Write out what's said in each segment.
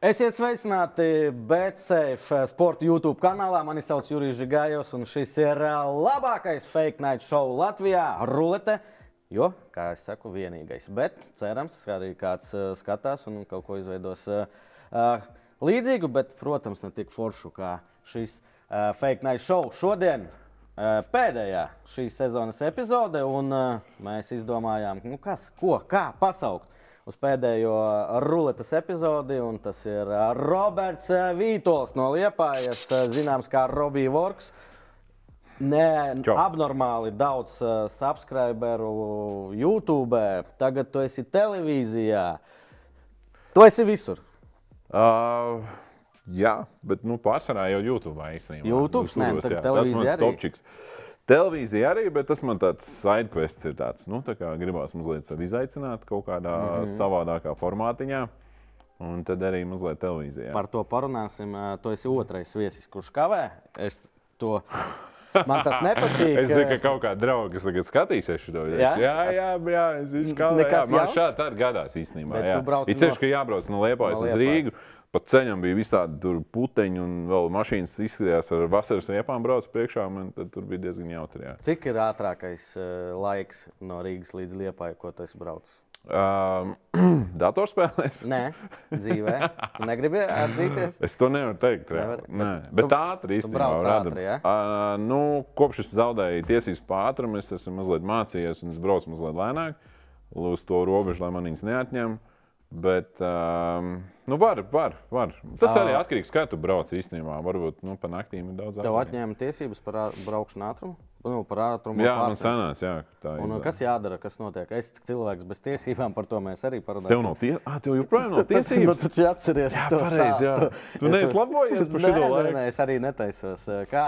Esiet sveicināti BCF sporta YouTube kanālā. Mani sauc Jurijs Žigājos, un šis ir labākais fake night show Latvijā - rulete. Jo, kā jau saku, vienīgais. Bet cerams, ka arī kāds uh, skatās un kaut ko izveidos uh, uh, līdzīgu, bet, protams, ne tik foršu kā šis uh, fake night show. Šodien uh, pēdējā šīs sezonas epizode, un uh, mēs izdomājām, nu kas, ko, kā pasaukt uz pēdējo ruletes epizodi. Tas ir Roberts Vītols no Liepājas, zināms kā Robija Vorks. Nē, Čau. abnormāli daudz uh, subscriberu YouTube. Tagad tu esi televīzijā. Tu esi visur. Uh, jā, bet nu, pārsvarā jau YouTube īstenībā. YouTube? Tagad jā. Tas televīzija mans arī. topčiks. Televīzija arī, bet tas man tāds sidequests ir tāds, nu, tā kā gribās mazliet sevi izaicināt kaut kādā mm. -hmm. savādākā formātiņā. Un tad arī mazliet televīzijā. Par to parunāsim. Uh, Tu esi otrais viesis, kurš kavē. Es to. Man tas nepatīk. Es zinu, ka kaut kāda drauga, kas tagad skatīsies šo video. Jā? Jā, jā, jā, es viņš kā Nekas jā, man šādi gadās īstenībā. Bet jā. tu brauc Ir ceļš, no- ka jābrauc no Liepājas No uz. Rīgu. Pa ceļam bija visādi puteņi un vēl mašīnas izskatījās ar vasaras riepām brauc priekšā. Man tur bija diezgan jautri. Jā. Cik ir ātrākais uh, laiks no Rīgas līdz Liepai, ko tu esi braucis? Um, datorspēlēs? Nē, dzīvē. Tu negribi atzīties? Es to nevaru teikt. Nevar, Nevar, Nē, bet bet tu- ātri īstenībā. brauc rada- ja? Ā, nu, kopš es zaudēju tiesības pāri, es esmu mazliet mācījies un es braucu mazliet lēnāk uz to robežu, lai man viņas neatņem. Bet, um, nu, var, var, var. Tas arī atkarīgs no tā, kā tu brauc īstenībā. Varbūt nu, pa naktīm ir daudz Tev atņēma tiesības par braukšanu ātrumu? Nu, par ātrumu Jā, man pārsniegt. sanāca, jā, tā Un, ir. kas jādara, kas notiek? Es esmu cilvēks bez tiesībām, par to mēs arī parunāsim. Tev nav tiesības. Ah, tev joprojām nav Nu, tiesības. tu taču atceries Jā, to pareizi, jā. Tu neesi labojies par nē, laiku? Nē, es arī netaisos. Kā,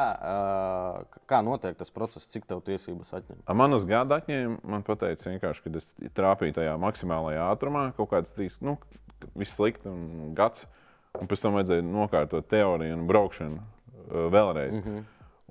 kā notiek tas process, cik tev tiesības atņem? A, Manas gada atņēma, man teica, vienkārši, ka es trāpīju tajā maksimālajā ātrumā, kaut kāds trīs, nu, viss slikti un gads. Un pēc tam vajadzēja nokārtot teoriju un braukšanu vēlreiz. Mm -hmm.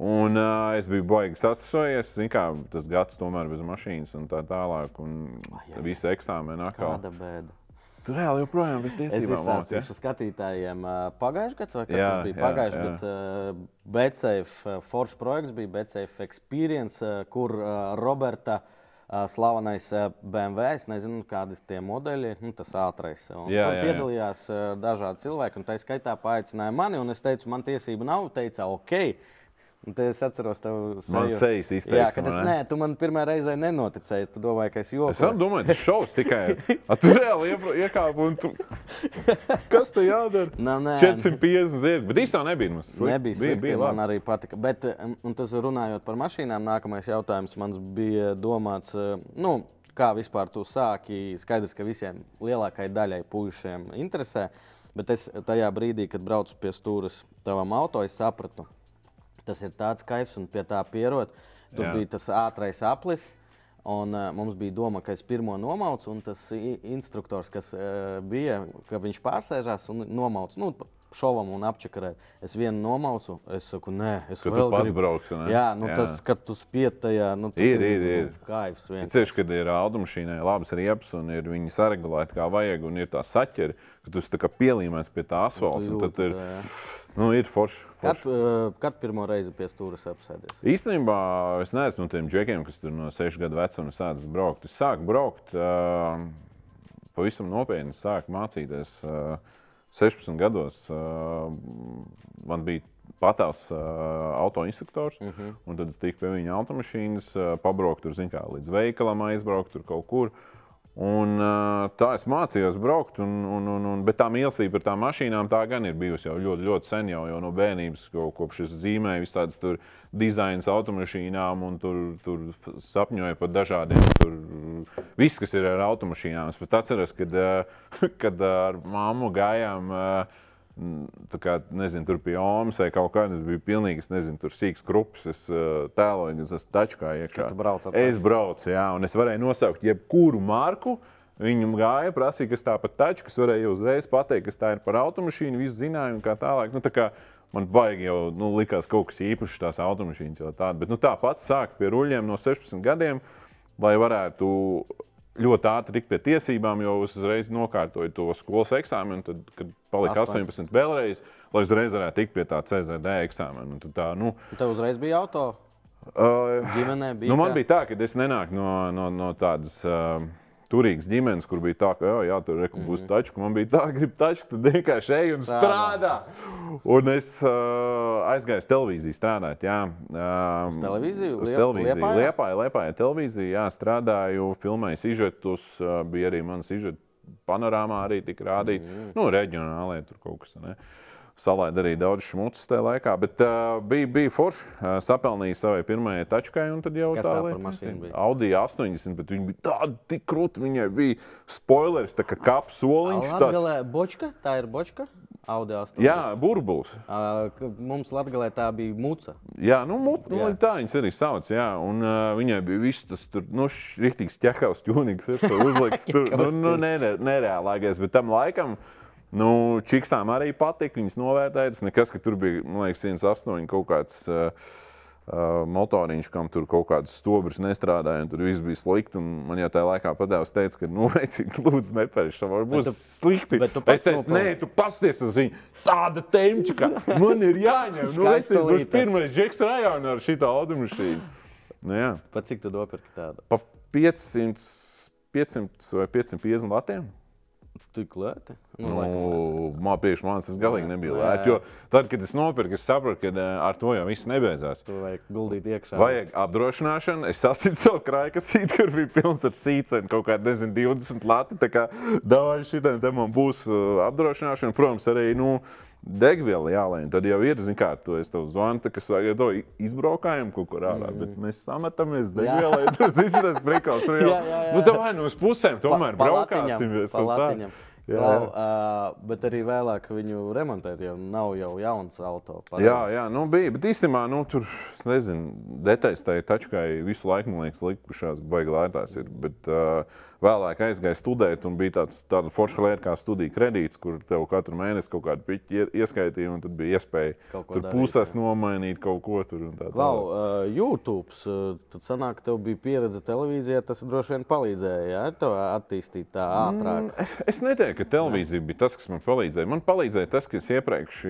Un uh, es biju baigi sasasojies, kā tas gads tomēr bez mašīnas un tā tālāk. Un jā. visi eksāmeni atkal. Kāda bēda? Tur reāli joprojām Es tiesībām. ja? izstāstīšu skatītājiem pagājušajā gadā, vai kad Jā, tas bija jā, pagājušajā jā. gadā. BCF Force projekts bija BCF Experience, ā, kur Roberta slavenais BMW, es nezinu, kādi tie modeļi, nu, tas ātrais. Un Jā, tur jā, jā. piedalījās ā, dažādi cilvēki, un tā skaitā paaicināja mani, un es teicu, man tiesība nav, teica, ok. Un te es atceros, tev seju. sejas Jā, izteiksme, kad es, ne? nē, tu man pirmā reizē nenoticēji. Tu domāji, ka es Es jokoju. tam domāju, tas šovs tikai. A, tu reāli iekāpi un tu. Kas te jādara? Nā, nē. 450 zirgi. Bet īstenībā nebija. mums. Nebija bija, slikti, bija man labi. arī patika. Bet, um, un tas runājot par mašīnām, nākamais jautājums man bija domāts, uh, nu, kā vispār tu sāki. Skaidrs, ka visiem lielākajai daļai puišiem interesē. Bet es tajā brīdī, kad braucu pie stūres tavam auto, es sapratu, tas ir tāds kaifs un pie tā pierod. Tur Jā. bija tas ātrais aplis. Un, uh, mums bija doma, ka es pirmo nomaucu, un tas instruktors, kas uh, bija, ka viņš pārsēžās un nomauca nu, šovam un apčakarē. Es vienu nomaucu, es saku, nē, es Ka vēl pats gribu. brauksi, ne? Jā, nu, Jā. tas, kad tu spied tajā, nu, tas Ir, ir, ir. Nu, kaifs viens. Ceļš, kad ir automašīnai labs riepas un ir viņi saregulēti kā vajag, un ir tā saķeri, ka tu esi tā kā pielīmēts pie tā asfalta. un Tad jūti ir, tā, jā. Nu, ir forši. Kad, forši. uh, kad pirmo reizi pie stūres apsēdies? Īstenībā es neesmu no tiem džekiem, kas tur no 6 gadu vecuma sācis braukt. Es sāku braukt uh, pavisam nopietni, sāku mācīties uh, 16 gados. Uh, man bija patās autoinstruktors, uh -huh. un tad es tiku pie viņa automašīnas, pabraukt tur, zin kā, līdz veikalam, aizbraukt tur kaut kur. Un, tā es mācījos braukt, un, un, un, un, bet tā mīlestība par tām mašīnām tā gan ir bijusi jau ļoti, ļoti sen, jau, jau no bērnības, ko, kopš es zīmēju visādas tur dizains automašīnām, un tur, tur sapņoju par dažādiem. Tur, viss, kas ir ar automašīnām. Es pat atceros, kad, kad ar māmu gājām. Uh, kā, nezinu, tur pie Omas vai kaut kāda bija pilnīgi, es nezinu, tur sīks krups. Es tēloju, ka tas tačkā iekšā. brauc Es braucu, jā, un es varēju nosaukt jebkuru marku. Viņam gāja, prasīja, kas tā par taču, kas varēja uzreiz pateikt, kas tā ir par automašīnu, visu zināja un kā tālāk. Nu, tā kā man baigi jau nu, likās kaut kas īpašs tās automašīnas jau tādas. Bet nu, tāpat sāk pie ruļļiem no 16 gadiem, lai varētu ļoti ātri tikt pie tiesībām, jo uzreiz nokārtoju to skolas eksāmenu, tad, kad palika 18 vēlreiz, lai uzreiz varētu tikt pie tā CZD eksāmena. Tad Tā, nu, Tev uzreiz bija auto. uh, Ģimenē bija nu, man bija tā, ka es nenāku no, no, no tādas. Uh, Turīgas ģimenes, kur bija tā, ka, jā, jā tur reku, būs taču, ka man bija tā, ka gribi taču, tad vienkārši ej un strādā. Un es uh, aizgāju uz televīziju strādāt. Jā, um, televīziju? Uz televīziju. Liepāja, liepāja televīzija, jā, strādāju, filmēju sižetus, uh, bija arī mans sižets panorāmā arī tika rādīts. Mm. Nu, reģionālajā tur kaut kas. Ne? Salēja arī daudz šmucis tajā laikā, bet uh, bija, bija forši. Uh, sapelnīja savai pirmajai tačkai, un tad jau Kas tā tā lieta bija? Audi 80, bet viņi bija tādi tik krūti. Viņai bija spoilers, tā kā kaps soliņš. tāds. Latvijā bočka, tā ir bočka. Audi 8. Jā, burbulis. Mums Latvijā tā bija muca. Jā, nu, mut, nu Jā. tā viņas arī sauc. Jā, un uh, viņai bija viss tas tur, nu, rīktīgs ķekaus ķūnīgs, ir uzlikts. tur, nu, nu, nere, nereālākais, bet tam laikam. Nu, Čikstām arī patika, viņas novērtēja. Tas nekas, ka tur bija, man liekas, 108 kaut kāds uh, uh, motoriņš, kam tur kaut kāds stobrs nestrādāja, un tur viss bija slikti. Man jau tajā laikā padevs teica, ka, nu, veicīgi, lūdzu, nepērš, tam var būt slikti. bet tu es teicu, nē, tu pasties uz viņu. Tāda temčika, man ir jāņem. Nu, es Skaistulīte. pirmais džeks rajonā ar šito automašīnu. Nu, jā, Pa cik tu nopirki tādu? pa 500, 500 vai 550 latiem. Tik lēti. Nu. Nu, man priekš manis tas galīgi nebija Jā, lēti. Jo tad, kad es nopirku, es sapratu, ka eh, ar to jau viss nebeidzās. Tu vajag guldīt iekšā. Vajag apdrošināšanu. Es sasitu savu krājkasīti, kur bija pilns ar sīcenu, kaut kāda, nezinu, 20 lati. Tā kā daudz šitam te man būs uh, apdrošināšana. Protams, arī, nu, degviela jālēm. Tad jau ir, zin kā, tu esi tev zvani, kas to izbraukājumu kaut kur ārā. Mm. Bet mēs sametamies degvielai. Tur zināms, tas brīkals. Tur jau, Jā, jā, jā. nu, tā vai no uz pusēm tomēr Pa- pa braukāsim. Jā, jā. uh, bet arī vēlāk viņu remontēt, jo nav jau jauns auto. Jā, jā, nu bija. Bet īstenībā, nu, tur, nezinu, detaļas tai tačkai visu laiku, man liekas, likušās baigi lētās. Ir. Bet uh, vēlāk aizgāju studēt, un bija tāds, tāda forša lieta kā studiju kredīts, kur tev katru mēnesi kaut kādu piķi ie- ieskaitīja, un tad bija iespēja tur pusēs nomainīt kaut ko tur. tā tālāk. uh, YouTube, uh, tad sanāk, tev bija pieredze televīzijā, tas droši vien palīdzēja, ja tev attīstīt tā ātrāk. Mm, Es, es neteiktu, ka televīzija bija tas, kas man palīdzēja. Man palīdzēja tas, ka es iepriekš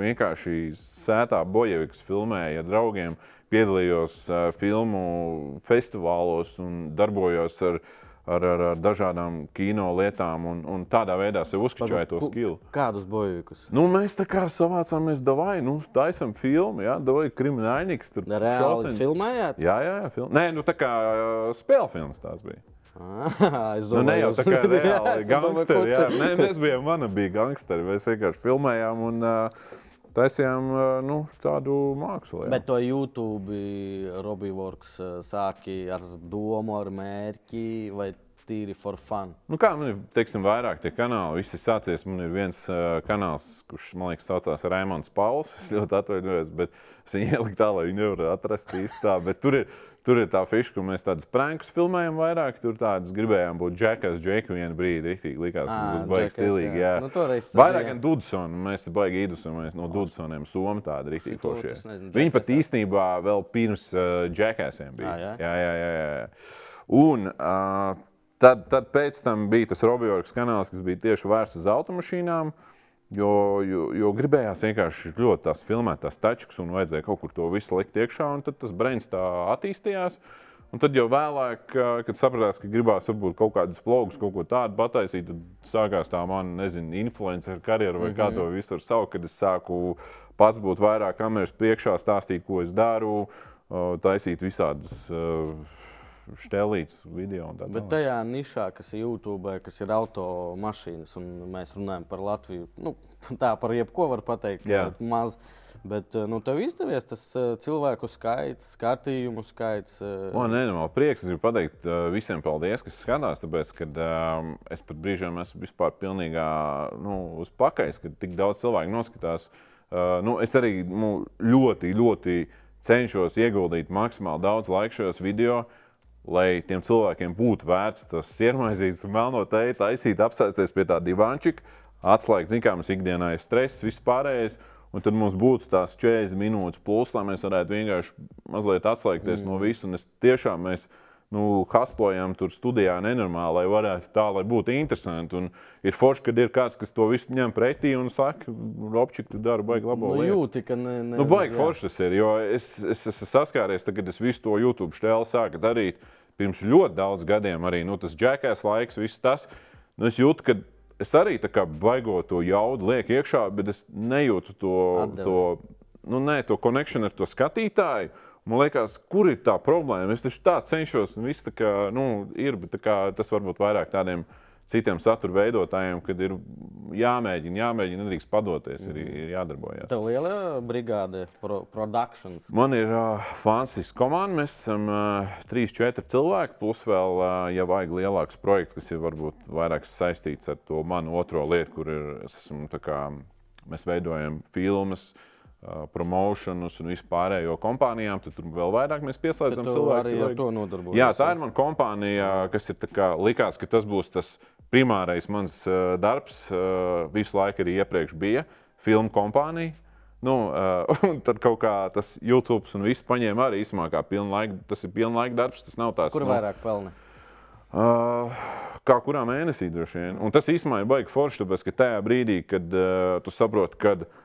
vienkārši sētā bojevikas filmēju ar draugiem, piedalījos uh, filmu festivālos un darbojos ar, ar, ar, ar dažādām kino lietām. Un, un tādā veidā sev uzskatīju to skilu. Kādus bojukus? Nu, mēs tā kā savācāmies, davai, nu, taisam filmu, jā, davai kriminālnieks. Tur Reāli šauteņus. filmējāt? Jā, jā, jā film. Nē, nu tā kā spēļu filmas tās bija. Ah, es Nu, ne jau tā kā reāli domāju, gangsteri. Jā, Nē, mēs bijām, mana bija gangsteri. Mēs vienkārši filmējām un uh, taisījām nu, tādu mākslu. jā. Bet to YouTube Robīvorks sāki ar domu, ar mērķi vai tīri for fun? Nu, kā man ir teiksim, vairāk tie kanāli, viss ir sācies. Man ir viens uh, kanāls, kurš man liekas, saucās Raimons Pauls. Es ļoti atvainojos, bet es viņu ieliku tā, lai viņi nevarētu atrast īsti tā. Bet tur ir, tur ir tā fiša, ka mēs tādus prankus filmējam vairāk. Tur tādus gribējām būt džekas, džeku vienu brīdi. Riktīgi likās, ka tas būs baigi stilīgi. jā. Jā. Nu, toreiz tas vairāk gan Dudsona. Mēs baigi īdusamies no Dudsoniem. Somi tādi es nezinu, Viņi pat īstenībā vēl pirms uh, džekasiem bija. Ā, jā? jā, jā, jā, jā. Un, uh, tad, tad pēc tam bija tas Robijorks kanāls, kas bija tieši vērsts uz automašīnām. Jo, jo, jo gribējās vienkārši ļoti tās filmēt, tās tačkas, un vajadzēja kaut kur to visu likt iekšā. un Tad tas brains tā attīstījās. Un tad jau vēlāk, kad sapratās, ka gribās varbūt kaut kādas vlogus, kaut ko tādu pataisīt, tad sākās tā mana, nezinu, influencer karjera vai kā to visu var saukt, kad es sāku pats būt vairāk kameras priekšā, stāstīt, ko es daru, taisīt visādas ā, štelītas video tā Bet tajā nišā, kas ir YouTube, kas ir automašīnas, un mēs runājam par Latviju, nu, tā par jebko var pateikt, maz. Bet nu, tev izdevies tas eh, cilvēku skaits, skatījumu skaits. eh, Man nenormāli prieks. Es gribu pateikt uh, visiem paldies, kas skatās. Tāpēc, kad um, es pat brīžiem esmu vispār pilnīgā nu, uz pakaļs, kad tik daudz cilvēku noskatās. Uh, nu, es arī nu, ļoti, ļoti cenšos ieguldīt maksimāli daudz laika šajos video. Lai tiem cilvēkiem būtu vērts tas sirmaizīts un melno teikt, taisīt, apsēsties pie tā divānčika, atslēgt, zinām, kādas ikdienā ir stress, vispārējais. Un tad mums būtu tās 40 minūtes plus, lai mēs varētu vienkārši mazliet atslēgties mm. no visa. Un es tiešām mēs nu, haslojam tur studijā nenormāli, lai varētu tā, lai būtu interesanti. Un ir forši, kad ir kāds, kas to visu ņem pretī un saka, Robčik, tu dari baigi labo Nu, lietu. jūti, ka ne, ne, Nu, baigi jā. forši tas ir. Jo es, es esmu saskāries, tad, kad es visu to YouTube stēlu sāku darīt pirms ļoti daudz gadiem. Arī nu, tas džekās laiks, viss tas. Nu, es jūtu, ka es arī tā kā baigo to jaudu lieku iekšā, bet es nejūtu to, Atdeves. to, nu, nē, to konekšanu ar to skatītāju. Man liekas, kur ir tā problēma? Es taču tā cenšos, un viss tā kā, nu, ir, bet kā, tas varbūt vairāk tādiem citiem satura veidotājiem, kad ir jāmēģina, jāmēģina, nedrīkst padoties, ir, ir jādarbojas. Tev liela brigāde, pro, productions. Man ir uh, fantastiska komanda. Mēs esam uh, trīs, četri cilvēki. Plus, vēl, uh, ja vajag lielāks projekts, kas ir varbūt vairāk saistīts ar to manu otro lietu, kur ir, es esmu, kā, mēs veidojam filmas. Uh, promocionus un vispārējo kompānijām, tad tur vēl vairāk mēs pieslēdzam tu cilvēkus. arī ar to nodarbojies. Jā, tā ir mana kompānija, kas ir kā, likās, ka tas būs tas primārais mans uh, darbs. Uh, visu laiku arī iepriekš bija filmu kompānija. Nu, uh, tad kaut kā tas YouTube un viss paņēma arī īsumā, kā pilnlaika. Tas ir pilnlaika darbs, tas nav tāds. Kur nu, vairāk pelni? Uh, kā kurā mēnesī droši vien. Un tas īstenībā ir baigi forši, tāpēc ka tajā brīdī, kad uh, tu saproti, ka ar, uh,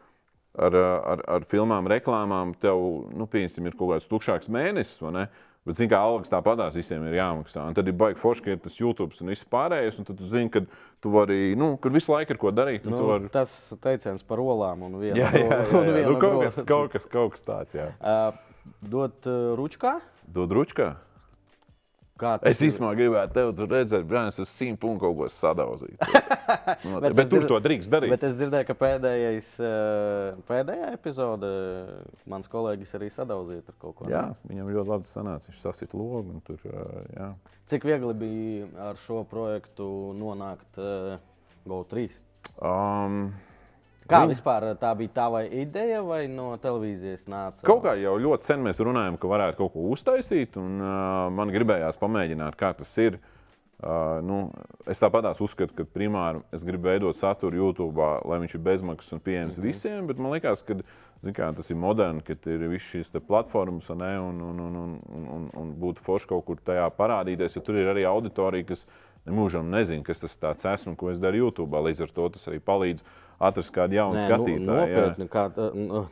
ar, ar filmām, reklāmām tev nu, pieņemsim, ir kaut kāds tukšāks mēnesis, vai ne? Bet, zini, kā algas tāpatās visiem ir jāmaksā. Un tad ir baigi forši, ka ir tas YouTube un viss pārējais. Un tad tu zini, ka tu vari, nu, kur visu laiku ir ko darīt. Nu, tu vari... Tas teiciens par olām un vienu Jā, jā, jā, jā. vienu Nu, kaut, kas, kaut, kas, kaut kas tāds, jā. Uh, dot uh, ručkā? Dod ručkā. Es īstenībā gribētu tevi tur redzēt, Brānis, uz simt punktu kaut ko sadauzīt. Nu, Bet bet, tur to drīkst darīt. Bet es dzirdēju, ka pēdējais, uh, pēdējā epizode mans kolēģis arī sadauzīja tur kaut ko. Jā, viņam ļoti labi sanāca. Viņš sasita logu. Tur, ā, jā. Cik viegli bija ar šo projektu nonākt uh, GO3? um, Kā Viņ- vispār tā bija tava ideja vai no televīzijas nāca? kaut kā jau ļoti sen mēs runājam, ka varētu kaut ko uztaisīt. Un, uh, man gribējās pamēģināt, kā tas ir. Uh, nu, es tāpat uzskatu, ka primāri es gribu veidot saturu YouTube, lai viņš ir bezmaksas un pieejams mm -hmm. visiem. Bet man liekas, ka kā, tas ir moderns, ka ir visas šīs platformas un, un, un, un, un, un, un, būtu forši kaut kur tajā parādīties. Jo tur ir arī auditorija, kas nemūžam nezina, kas tas esmu, ko es daru YouTube. Līdz ar to tas arī palīdz atrast kādu jaunu Nē, nu, skatītāju. jā. nopietni, kā, tā-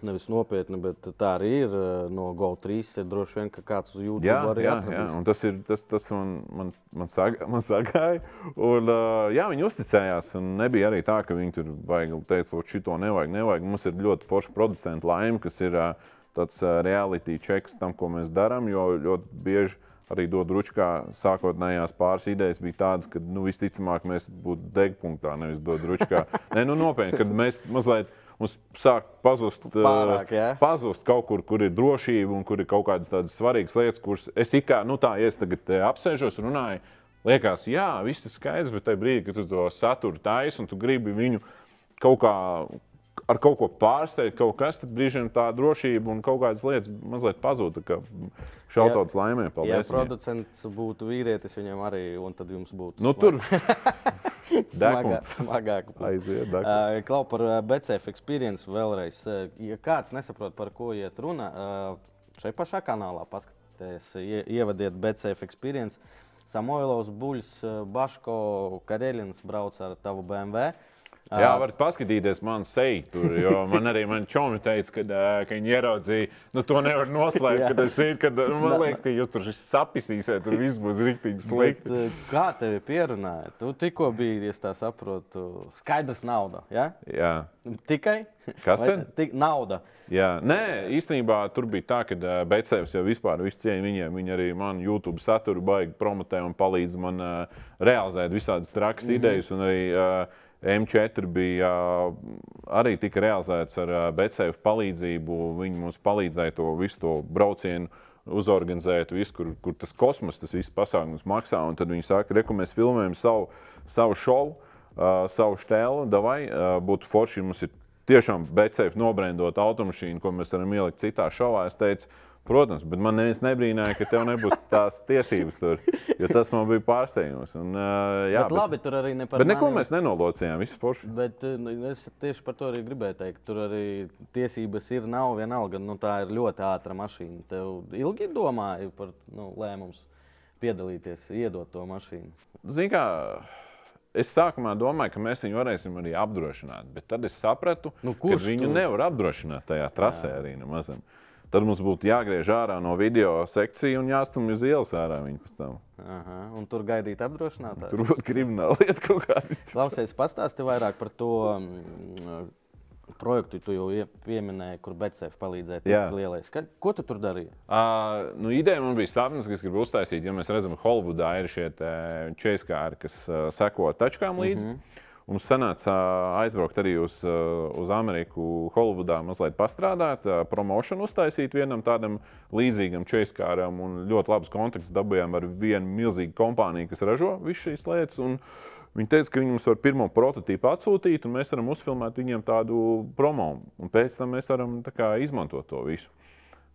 nevis nopietni, bet tā arī ir uh, no GO3. ir Droši vien, ka kāds uz YouTube Jā, arī jā, jā, atradīs. un tas, ir, tas, tas man, man, man, sag, man sagāja. Un, uh, jā, viņi uzticējās. un Nebija arī tā, ka viņi tur baigi teica, ka šito nevajag, nevajag. Mums ir ļoti forši producenti laime, kas ir uh, tāds reality checks tam, ko mēs darām. Jo ļoti bieži arī dod ručkā sākotnējās pāris idejas bija tādas, ka nu, visticamāk mēs būtu degpunktā, nevis dod ručkā. Nē, nu nopietni, kad mēs mazliet. Mums sāk pazust, uh, Pārāk, jā? pazust kaut kur, kur ir drošība un kur ir kaut kādas tādas svarīgas lietas, kuras es kā, nu tā, ja es tagad eh, apsēžos, runāju, liekas, jā, viss ir skaidrs, bet tajā brīdī, kad tu to saturu taisi un tu gribi viņu kaut kā ar kaut ko pārsteigt, kaut kas, tad brīžiem tā drošība un kaut kādas lietas mazliet pazūd. tā kā Šautauts laimē, Ja paldies. viņai. producents būtu vīrietis, viņam arī, un tad jums būtu Nu, tur smagā, degpunkts. smagāk. aiziet. Uh, Klau par uh, BCF experience vēlreiz. Uh, ja kāds nesaprot, par ko iet runa, uh, šeit pašā kanālā paskatieties, ie, ievadiet BCF experience. Samoilovs, Buļs, Baško, Kareļins brauc ar tavu BMW. Jā, varat paskatīties man seju tur, jo man arī man čomi teica, ka, ā, ka viņi ieraudzīja, nu to nevar noslēpt, Jā. kad tas ir, kad nu, man liekas, ka jūs tur sapisīsiet, tur viss būs riktīgi Bet, slikti. uh, kā tevi pierunāja? Tu tikko biji, es tā saprotu, skaidrs nauda. Ja? Jā. Tikai Kas Vai- tad? Tik, nauda. Jā, nē, īstenībā tur bija tā, ka Becēvis jau vispār visu cieņu viņiem. Viņi arī man YouTube saturu baigi promotē un palīdz man uh, realizēt visādas trakas mm -hmm. idejas. Un arī uh, M4 bija arī tika realizēts ar Becēvis palīdzību. Viņi mums palīdzēja to visu to braucienu. Uzorganizēt visu, kur, kur tas kosmos, tas viss pasākums maksā. Un tad viņi saka, ka mēs filmējam savu, savu šovu, savu stēlu. Davai, būtu forši, mums ir tiešām BCF nobrendot automašīnu, ko mēs varam ielikt citā šovā. Es teicu, protams, bet man neviens nebrīnāja, ka tev nebūs tās tiesības tur, jo tas man bija pārsteigums. Un, uh, jā, bet, labi, tur arī ne par bet neko maniem- mēs nenolocījām, viss forši. Bet nu, es tieši par to arī gribēju teikt. Tur arī tiesības ir, nav vienalga. Nu, tā ir ļoti ātra mašīna. Tev ilgi domāji par nu, lēmumus piedalīties, iedot to mašīnu? Zini, kā es sākumā domāju, ka mēs viņu varēsim arī apdrošināt, bet tad es sapratu, Nu, ka viņu tu- nevar apdrošināt tajā trasē arī nemazam. Tad mums būtu jāgriež ārā no video sekcijas un jāstumj uz ielas ārā viņa pēc tam. Aha, un tur gaidīt apdrošinātāju. Tur būtu krimināla lieta kaut kāda. Klausies, pastāsti vairāk par to mm, projektu, tu jau ie- pieminēji, kur Betsēfa palīdzēja. Jā. lielais. Ka, ko tu tur darīji? Uh, nu, ideja man bija sapnis, ka es gribu uztaisīt, ja mēs redzam, ka Holivudā ir šie čēskāri, kas uh, seko tačkām līdzi. Mm -hmm. Mums sanāca aizbraukt arī uz, uh, uz Ameriku, Holivudā, mazliet pastrādāt, uh, promošanu uztaisīt vienam tādam līdzīgam čēskāram. Ļoti labs kontakts dabūjām ar vienu milzīgu kompāniju, kas ražo visas šīs lietas. Viņi teica, ka viņi mums var pirmo prototypu atsūtīt, un mēs varam uzfilmēt viņiem tādu promo. Pēc tam mēs varam kā, izmantot to visu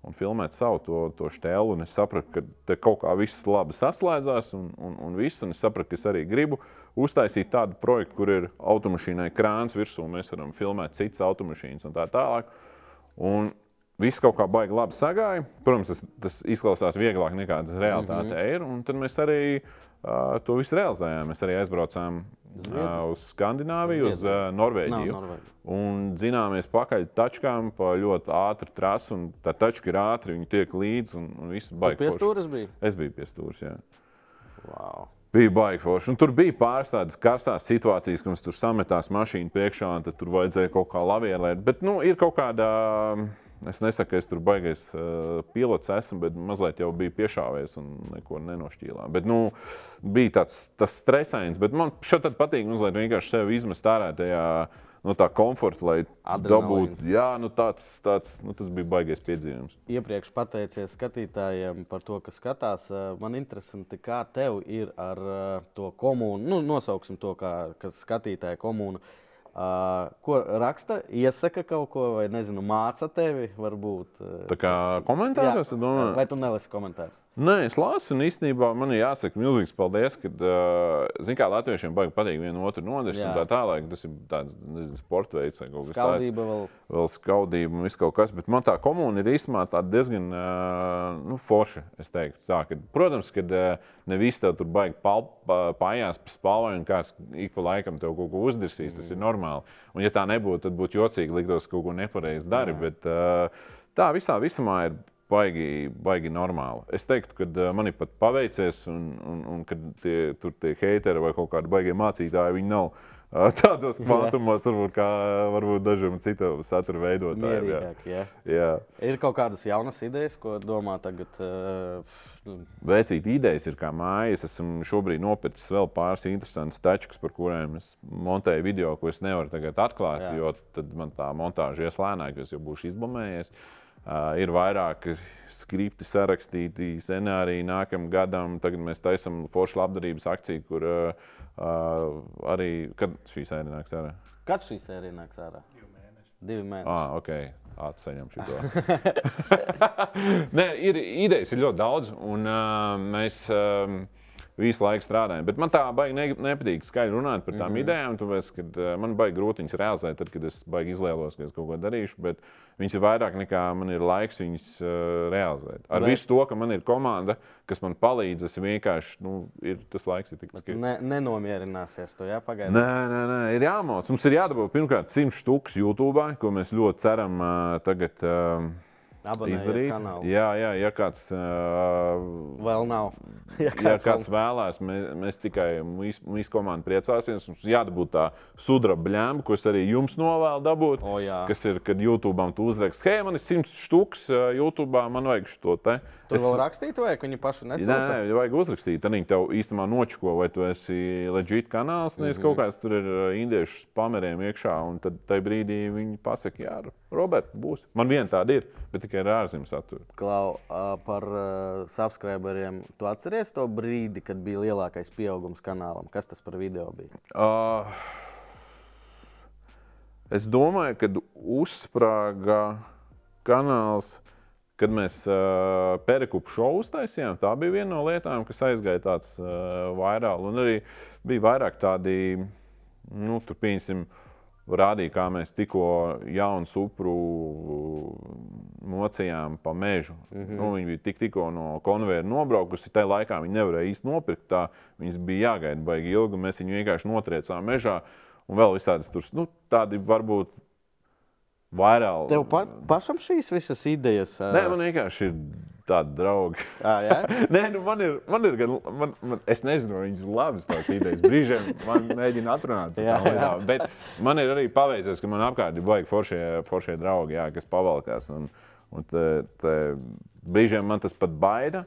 un filmēt savu to, to stēlu. Es sapratu, ka te kaut kā viss labi saslēdzās, un, un, un, viss, un es sapratu, ka es arī gribu uztaisīt tādu projektu, kur ir automašīnai krāns virsū, un mēs varam filmēt citas automašīnas un tā tālāk. Un Viss kaut kā baigi labi sagāja. Protams, tas, tas izklausās vieglāk nekā tas realitāte mm -hmm. ir. Un tad mēs arī to visu realizējām. Mēs arī aizbraucām uh, uz Skandināviju, uz uh, Norvēģiju. Nav Norvēģija. Un zināmies pakaļ tačkām pa ļoti ātru trasu. un Tā tačka ir ātri, viņi tiek līdzi un, un viss baigi. Pie stūres bija. Es biju pie stūres. jā. Wow. Bija baigi forši. Un tur bija pāris tādas karstās situācijas, kad mums tur sametās mašīna priekšā, un tur vajadzēja kaut kā lavierēt. Bet nu, ir kaut kāda. Es nesaku, ka es tur baigais uh, pilots esmu, bet mazliet jau biju piešāvies un neko nenošķīlā. Bet, nu, bija tāds tas stresains, bet man šeit patīk mazliet vienkārši sevi izmest ārā tajā. No tā komforta, lai Adrenalīns. dabūtu. Jā, nu tāds, tāds, nu tas bija baigais piedzīvums. Iepriekš pateicies skatītājiem par to, kas skatās. Man interesanti, kā tev ir ar to komūnu. Nu, nosauksim to, kā, kas skatītāja komūna. Uh, ko raksta, iesaka kaut ko, vai nezinu, māca tevi, varbūt. eh, Tā kā komentāros, domāju, vai tu nelasi komentārus? Nē, es lasu, un īstenībā man ir jāsaka milzīgs paldies, ka, zināmā kā latviešiem baigi patīk vienu otru Jā. un tā tālāk. Tas ir tāds, nezinu, sporta veids vai kaut kas tāds. Skaudība vēl. Vēl skaudība un viss kaut kas, bet man tā komūna ir īstenībā diezgan nu, forša. es teiktu. Tā, ka, protams, ka uh, ne visi tev tur baigi pājās pa spālai, un kāds ik pa laikam tev kaut ko uzdirsīs, tas ir normāli. Un ja tā nebūtu, tad būtu jocīgi liktos, ka kaut ko nepareizi dari. Bet uh, tā visā visumā ir baigi, baigi normāli. Es teiktu, ka uh, man ir pat paveicies, un, un, un kad tie, tur tie heiteri vai kaut kādi baigie mācītāji, viņi nav uh, tādos kvantumos, varbūt, kā varbūt dažiem citiem satura veidotājiem. jā. Jā. Jā. Ir kaut kādas jaunas idejas, ko domā tagad. Uh, Veicīt idejas ir kā mājas. Es esmu šobrīd nopircis vēl pāris interesantas tačkas, par kuriem es montēju video, ko es nevaru tagad atklāt. Jā. jo tad man tā montāža ies lēnāk, jo es jau būšu izbomējies. Uh, ir vairāki skripti sarakstīti, scenāriji nākamajam gadam. Tagad mēs taisām foršu labdarības akciju, kur uh, uh, arī, kad šī sērija nāks ārā. kad šī sērija nāks ārā? Divi mēneši. Ah, ok. Atceļam šo. Nē, ir idejas ir ļoti daudz, un uh, mēs um, visu laiku strādājam. Bet man tā baigi ne, nepatīk skaļi runāt par tām mm -hmm. idejām, tāpēc, ka uh, man baigi grūti viņas realizēt, tad, kad es baigi izlielos, ka es kaut ko darīšu. Bet viņas ir vairāk nekā man ir laiks viņas uh, realizēt. Ar Bet- visu to, ka man ir komanda, kas man palīdz, es vienkārši, nu, ir, tas laiks ir tik Tu ne, nenomierināsies to jāpagaida. Nē, nē, nē, ir jāmācās. Mums ir jādabū pirmkārt 100 stūks YouTube, ko mēs ļoti ceram uh, tagad uh, izdarīt. Jā, jā, ja kāds, uh, Vēl nav. ja ja kāds vēlēs, mēs, mēs tikai mūsu komanda priecāsimies. Mums jādabū tā sudraba bļēma, ko es arī jums novēlu dabūt. O, jā. kas ir, kad YouTube tu uzrakst, hei, man ir 100 stūks uh, YouTube, man vajag šo te. Tur vēl rakstīt, vai viņi paši Nē, nesūta? nē, vajag uzrakstīt. Tad viņi tev īstenībā nočako, vai tu esi leģit kanāls, nevis Mhm. kaut kāds tur ir indiešu pameriem iekšā. Un tad tajā brīdī viņi pasaka, jā, Robert, būs. Man viena tāda ir, bet tikai ar ārzemju saturu. Klau, par uh, subscriberiem. Tu atceries to brīdi, kad bija lielākais pieaugums kanālam? Kas tas par video bija? Uh, es domāju, ka uzsprāga kanāls. Kad mēs uh, perikupu šovu uztaisījām, tā bija viena no lietām, kas aizgāja tāds uh, vairāk. Un arī bija vairāk tādi, nu, tur pieņemsim, rādīja, kā mēs tikko jaunu supru mocījām pa mežu. Mm -hmm. nu, viņi bija tik, tikko no konveijera nobraukusi. Tajā laikā viņi nevarēja īsti nopirkt. Tā, viņas bija jāgaida baigi ilgi. Mēs viņu vienkārši notriecām mežā. Un vēl visādas tur, nu, tādi varbūt vairāk. Tev pa, pašam šīs visas idejas? Nē, man vienkārši ir tādi draugi. À, jā? Nē, nu man ir, man ir gan, man, man, es nezinu, vai viņas ir labas tās idejas. Brīžiem man mēģina atrunāt par Jā, tām lietām. Bet man ir arī paveicies, ka man apkārt ir baigi foršie, foršie draugi, jā, kas pavalkās. Un, un te, te, brīžiem man tas pat baida.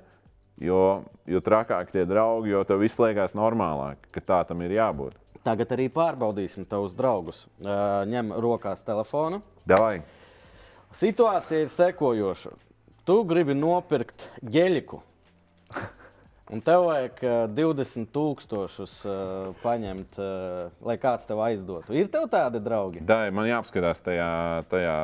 Jo, jo trakāk tie draugi, jo tev viss liekas normālāk, ka tā tam ir jābūt. Tagad arī pārbaudīsim tavus draugus. Ņem rokās telefonu. Davai. Situācija ir sekojoša. Tu gribi nopirkt ģeļiku. Un tev vajag uh, 20,000 uh, paņemt, uh, lai kāds tev aizdotu. Ir tev tādi draugi? Dai, man jāapskatās tajā, tajā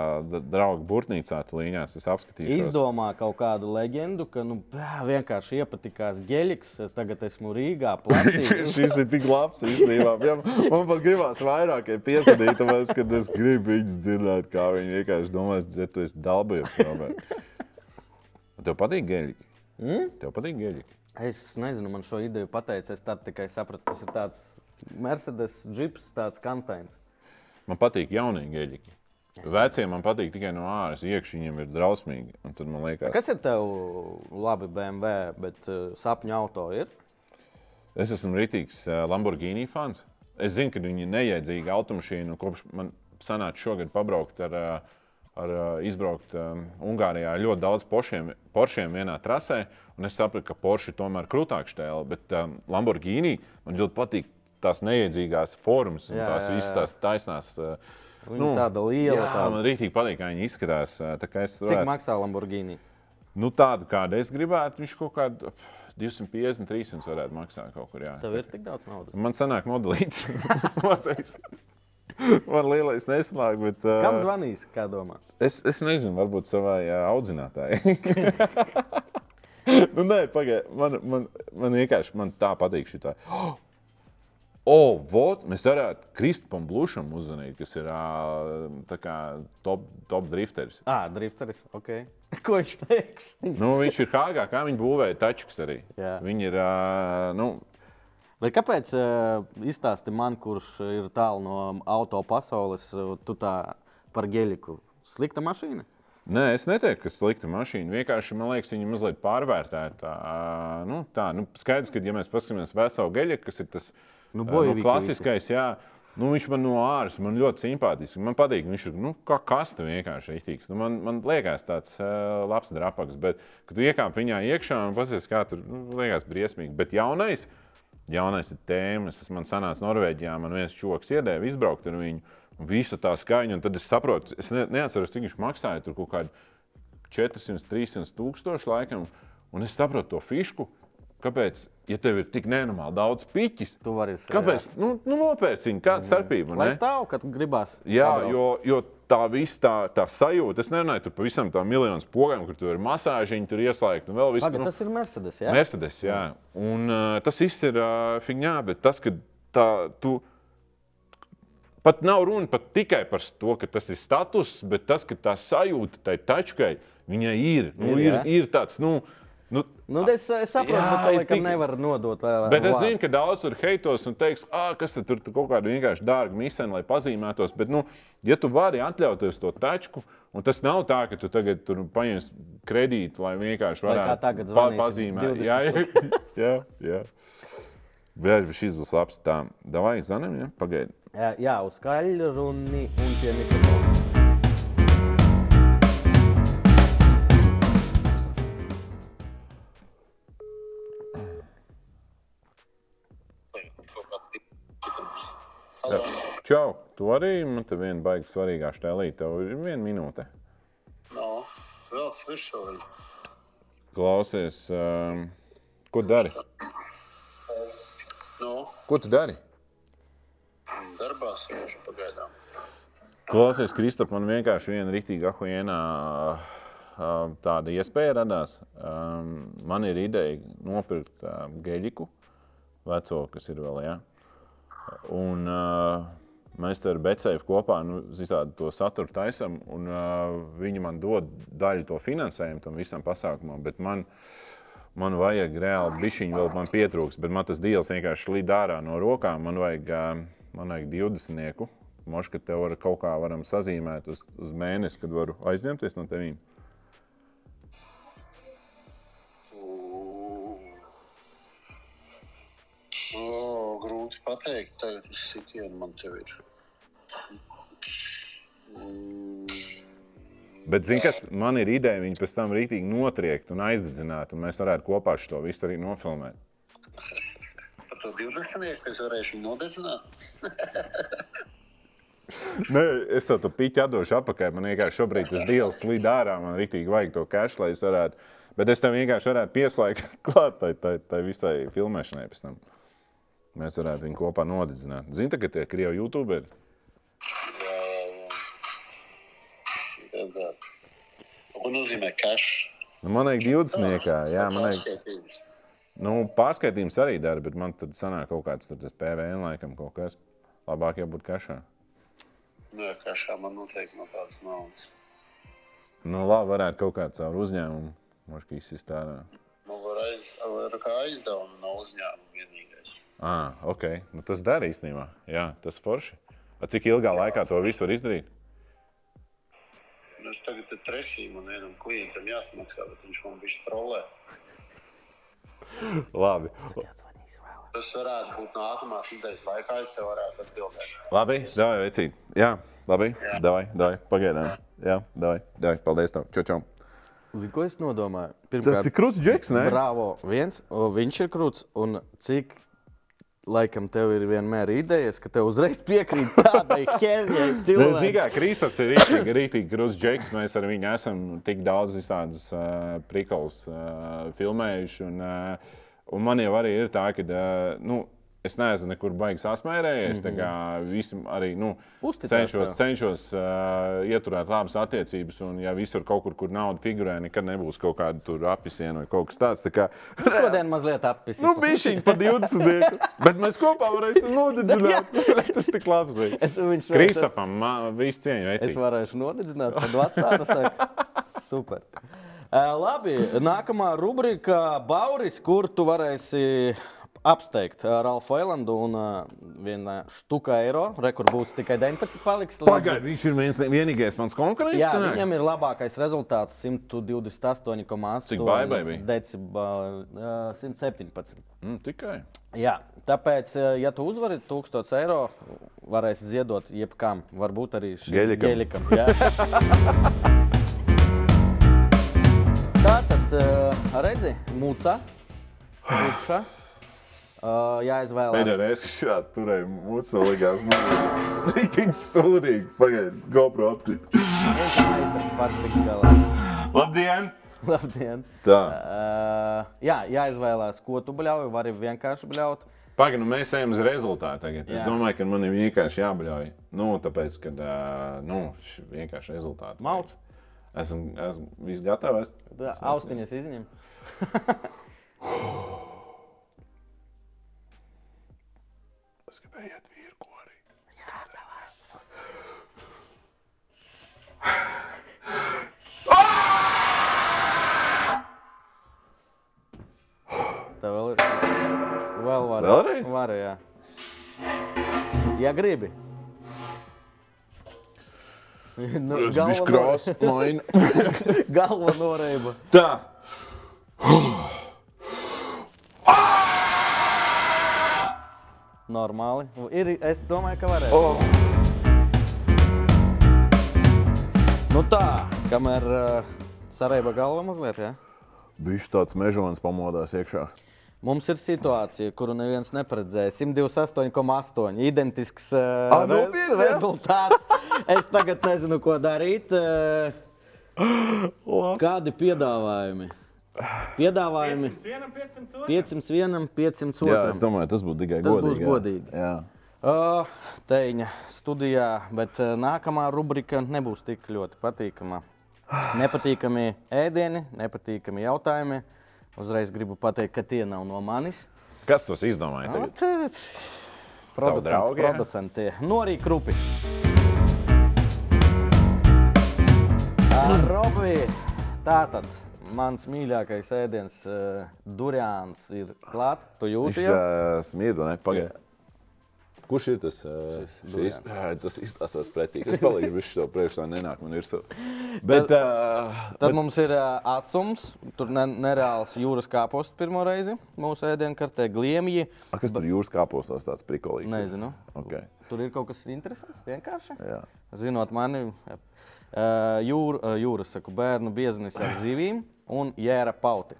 draugu burtnīcā, līnijās. Es apskatīšos. Izdomā kaut kādu leģendu, ka nu, bā, vienkārši iepatikās ģeļiks. Es tagad esmu Rīgā. Šis ir tik labs īstenībā. Ja man pat gribās vairāk piesaistīt, tāpēc, ka es gribu viņus dzirdēt, kā viņi vienkārši domās, ka tu esi dabūjis. Tev patīk gēļi? Mm? Tev patīk gēļi? Es nezinu, man šo ideju pateica. Es tad tikai sapratu, tas ir tāds Mercedes džips, tāds kantains. Man patīk jaunie gēļi. Vecie man patīk tikai no āras. Iekšā viņiem ir drausmīgi. Liekas, Kas ir tev labi BMW, bet uh, sapņu auto ir? Es esmu rītīgs uh, Lamborghini fans. Es zinu, ka viņi ir neiedzīgi automašīna. Kopš man sanāca šogad pabraukt ar, uh, ar uh, izbraukt um, Ungārijā ar ļoti daudz poršiem, poršiem vienā trasē. Es sapratu, ka Porsche tomēr ir krūtāks stēle. Bet um, Lamborghini man ļoti patīk tās neiedzīgās formas un Jā, tās visas tās taisnās. Uh, Viņa tāda liela. Jā, tāda. man rītīgi patīk, kā viņi izskatās. es Cik varētu- maksā Lamborghini? Nu, tādu, kādu es gribētu, viņš kaut kādā 250, 300 varētu maksāt kaut kur. Jā. Tev ir tik daudz naudas. Man sanāk, modelīts. Man lielais nesanāk, bet. Kam Uh, zvanīs? Kā domā? es, es nezinu, varbūt savai uh, audzinātājai. nu, nē, pagaidiet. Man, man, man vienkārši man tā patīk šī tā. O, oh, vot, mēs varētu Kristupam Blušam uzzvanīt, kas ir kā top, top drifteris. Ah, drifteris. Okay. Ko viņš teiks? Nu, viņš ir Hāgā, kā viņi būvēja tačus arī. Jā. Viņi ir, nu, Vai kāpēc uh, izstāsti man, kurš ir tālu no auto pasaules, uh, tu tā par ģeļiku? Slikta mašīna? Nē, es neteiktu, ka slikta mašīna. Vienkārši man liekas, viņa mazliet pārvērtēta. Nu, tā, nu, skaidrs, ka, ja mēs paskatāmies veco geļu, kas ir tas Nu, ā, bojavīgi klasiskais, jā, nu, viņš man no āras man ļoti simpātisks. Man patīk, viņš ir nu, kā kasta vienkārši rītīgs. Nu, man, man liekas, tāds uh, labs drapaks, bet, kad tu iekāp viņā iekšā un pasies, kā tur nu, liekas briesmīgi. Bet jaunais, jaunais ir tēmas. Es man sanācu Norvēģijā, man viens čoks iedēja izbraukt ar viņu. Visa tā skaņa, un tad es saprotu, es ne, neatceros, cik viņš maksāja. Tur kaut kādi 400, 300 tūkstoši laikam. Un es saprotu to fišku, kāpēc, ja tev ir tik nenormāli daudz piķis, Tu vari kāpēc? Nu, nu nopērci viņu, kāda starpība? Lai stāv, kad gribās. Jā, jo, jo tā viss tā, tā sajūta, es nerunāju par visam tām miljoniem pogām, kur tur ir masāžiņi, tur ieslēgti un vēl viss. Nu, tas ir Mercedes. Jā? Mercedes, jā. Un uh, tas viss ir uh, figņā, bet tas, ka tā, tu pat nav runa pat tikai par to, ka tas ir status, bet tas, ka tā sajūta tai tačkai, viņai ir. Nu, Ir, jā. ir tāds, nu, nu, Nu, es, es saprotu, Jā, ka ir laikam tik- nevar nodot. ā, Bet es zinu, ka daudz tur heitos un teiks, ah, kas tur kaut kāda vienkārši dārga misija, lai pazīmētos. Bet, nu, ja tu vari atļauties to tačku, un tas nav tā, ka tu tagad tur paņemsi kredītu, lai vienkārši varētu pa, pazīmēt. 20 Jā, jā, jā. Bet šis būs labs. Tā, davai, zanam, ja? pagaidi. Jā, uz skaļu runi un pie mikrofona. Čau, tu arī man te viena baigta svarīgā štēlīte. Tev ir viena minūte. No, vēl frišovi. Klausies, um, ko dari? No, Ko tu dari? darbā sēžu pagaidām. Klausies, Kristap, man vienkārši viena rītīga ahuēnā tāda iespēja radās. Um, man ir ideja nopirkt uh, geļiku, veco, kas ir vēl, jā. Un uh, Mēs te ar Becēju kopā nu, zināt, to saturu taisām, un uh, viņi man dod daļu to finansējumu tam visam pasākumam. Bet man, man vajag reāli bišķiņu, vēl man pietrūks, bet man tas deals vienkārši līd ārā no rokām. Man vajag, uh, man vajag 20. Možda, ka te var kaut kā sazīmēt uz, uz mēnesi, kad varu aizņemties no tevīm. Grūti pateikt, tagad uz sitienu man te ir. Mm, Bet, zini, kas man ir ideja, viņi pēc tam rītīgi notriekt un aizdedzināt, un mēs varētu kopā šo visu arī nofilmēt. par to 20. es varēšu nodedzināt. Nē, es tev to pīķi atdošu atpakaļ. Man vienkārši šobrīd tas deals slīd ārā. Man rītīgi vajag to cash, lai es varētu. Bet es tev vienkārši varētu pieslēgt klāt tai, tai, tai visai filmēšanai pēc tam. Mēs varētu viņu kopā nodedzināt. Zini, ka tie krievi YouTuberi. Jā, jā, jā. Redzēt. Ko nozīmē cash? Nu, man vajag 20. Jā, man. Pārskaitījums. Nu, pārskaitījums arī dara, bet man tad sanāk kaut kāds tas PVN laikam kaut kas. Labāk jābūt kašā. Nē, cashā man noteikti no tādas naudas. Nu, labi, varētu kaut kādu savu uzņēmumu. Možda izsist ārā. Nu, var, aiz, var kā aizdevumu no uzņēmuma vienīgais. Ah, ok. Nu, tas dara īstenībā. Jā, tas forši. A, cik ilgā laikā to visu var izdarīt? Nu, es tagad trešajam un vienam klientam jāsamaksā, bet viņš man bija trolē. Labi. Tas varētu būt nākamās nedēļas laikā, es tev varētu atbildēt. Labi, davai, vecīt. Jā, labi. Davai, davai, pagaidām. Jā, davai, davai. Paldies tev. Čau, čau. Zini, ko es nodomāju? Tas ir krūts džeks, ne? Bravo. Viens, viņš ir krūts. Un cik laikam tev ir vienmēr idejas, ka tev uzreiz piekrīt tādai kā cilvēkam. Kristaps ir rītīgi, rītīgi krūts džeks. Mēs ar viņu esam tik daudz visādas uh, prikals uh, filmējuši. Un, uh, un man jau arī ir tā, ka uh, nu, es neesmu nekur baigs asmērējies. Mm -hmm. Visi arī nu, Uzticās cenšos, cenšos uh, ieturēt labas attiecības. Un, ja visur kaut kur, kur nauda figurē, nekad nebūs kaut kāda tur apisiena vai kaut kas tāds. Tā kā, Šodien mazliet appisīt. Nu, bija šī pa 20. Bet mēs kopā varēsim nodedzināt. Tas tik labs. Es Kristapam, man viss cieņa Es veicīgi. varēšu nodedzināt, tad vecāku saka, super. Uh, labi, nākamā rubrika Bauris, kur tu varēsi apsteigt uh, Ralfu Eilandu un uh, viena štuka eiro. Rekur būs tikai 19 paliks. Pagaid, viņš ir viens, vienīgais mans konkurents. Jā, sanāk? viņam ir labākais rezultāts 128,8 Cik baibai bija? decibeli, uh, 117. Mm, tikai. Jā, tāpēc, eh, ja tu uzvari 1000 eiro, varēsi ziedot jebkam. Varbūt arī šim jā. Tā tad eh, redzi, mūca, mūca. Uh, jāizvēlās. Pēdējā reize, kad šādi turēja mūcu, likās, man tik stūdīgi. Pagaid, GoPro apkrīt. Viens meistars pats tik galā. Labdien! Labdien! Tā. Uh, jā, jāizvēlās, ko tu bļauj, vai arī vienkārši bļaut. Pagaid, nu mēs ejam uz rezultātu tagad. Es Jā. domāju, ka man ir vienkārši jābļauj. Nu, tāpēc, ka, nu, š- vienkārši rezultāti. Malc. Esmu, esmu viss gatavs. Austiņas izņem. Tā vēl ir. Vēl var. Vēlreiz? Var, jā. Ja gribi. Nu, Es no- krāsa, maina. Galva noreiba. Tā. Normāli. Ir, es domāju, ka varēs. Oh. Nu tā, kamēr uh, sareiba galva mazliet, jā. Bija tāds mežons pamodās iekšā. Mums ir situācija, kuru neviens neparedzēja. 128,8. Identisks uh, A, re nopietni, jā? rezultāts. es tagad nezinu, ko darīt. Uh, kādi piedāvājumi? Piedāvājumi 501, 502. Jā, es domāju, tas būtu tikai Tas godīgi. būs jā. godīgi. Jā. Uh, Teņa studijā, bet uh, nākamā rubrika nebūs tik ļoti patīkama. Nepatīkami ēdieni, nepatīkami jautājumi. Uzreiz gribu pateikt, ka tie nav no manis. Kas tos izdomāja? Nu, tagad? producenti, producenti Norī Krupi. Robi, tātad mans mīļākais ēdiens, uh, durians, ir klāts. Tu jūti, jau? tā smirda, ne? Pagaid. Kurš ir tas? Jā, tas izstāstās pretīgi. Es palīdzu, viņš to priekšā nenāk man virsū. Bet, uh, Tad mums ir uh, asums, tur ne, nereāls jūras kāposts pirmo reizi mūsu ēdienkartē, gliemji. kas tur jūras kāpostos tāds prikolīgs? Nezinu. Okay. Tur ir kaut kas interesants, vienkārši. Jā. Zinot mani. Uh, jūr, uh, jūras saku, bērnu bieznis ar zivīm un jēra pauti.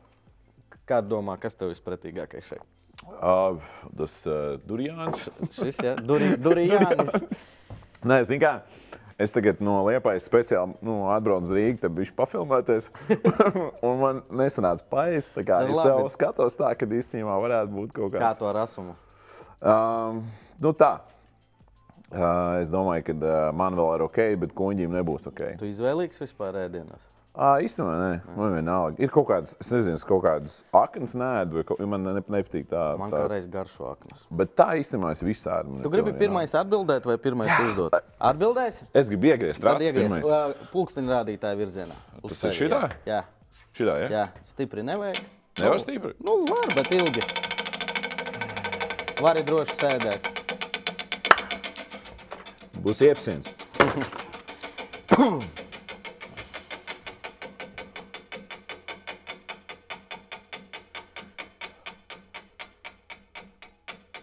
Kā domā, kas tev vispretīgākais šeit? Uh, tas uh, Durjāns. Šis ir Durijānis. Nē, zini kā. Es tagad no Liepājas speciāli nu, atbraucu uz Rīgā, tad viņš pafilmēties. un man nesanāca paēst. kā Tad Es tev skatos tā, ka īstenībā varētu būt kaut Kā kāds. to ar asumu? Um, nu tā. Uh, es domāju, ka uh, man vēl ir ok, bet kuģim nebūs ok. Tu izvēlīgs vispār ēdienos? Uh, īstenībā, nē, man vienalga. Ir kaut kādas, es nezinu, es kaut kādas aknas nēdu, vai kaut, man ne, nepatīk tā. Man tā. kā reiz garšo aknas. Bet tā īstenībā es visādi. Tu gribi nepilnīgi pirmais atbildēt vai pirmais uzdot? Atbildēsi? nav. Es gribu iegriezt Tad rādu iegriez pirmais. uh, pulksteņa rādītāja virzienā. Uz Tas ir sevi, šitā? Jā, Šitā, ja? jā, jā. stipri nevajag. Nevar Nu, stipri? Nu, var, bet ilgi. Vari droši sēdēt. Būs iepsiens.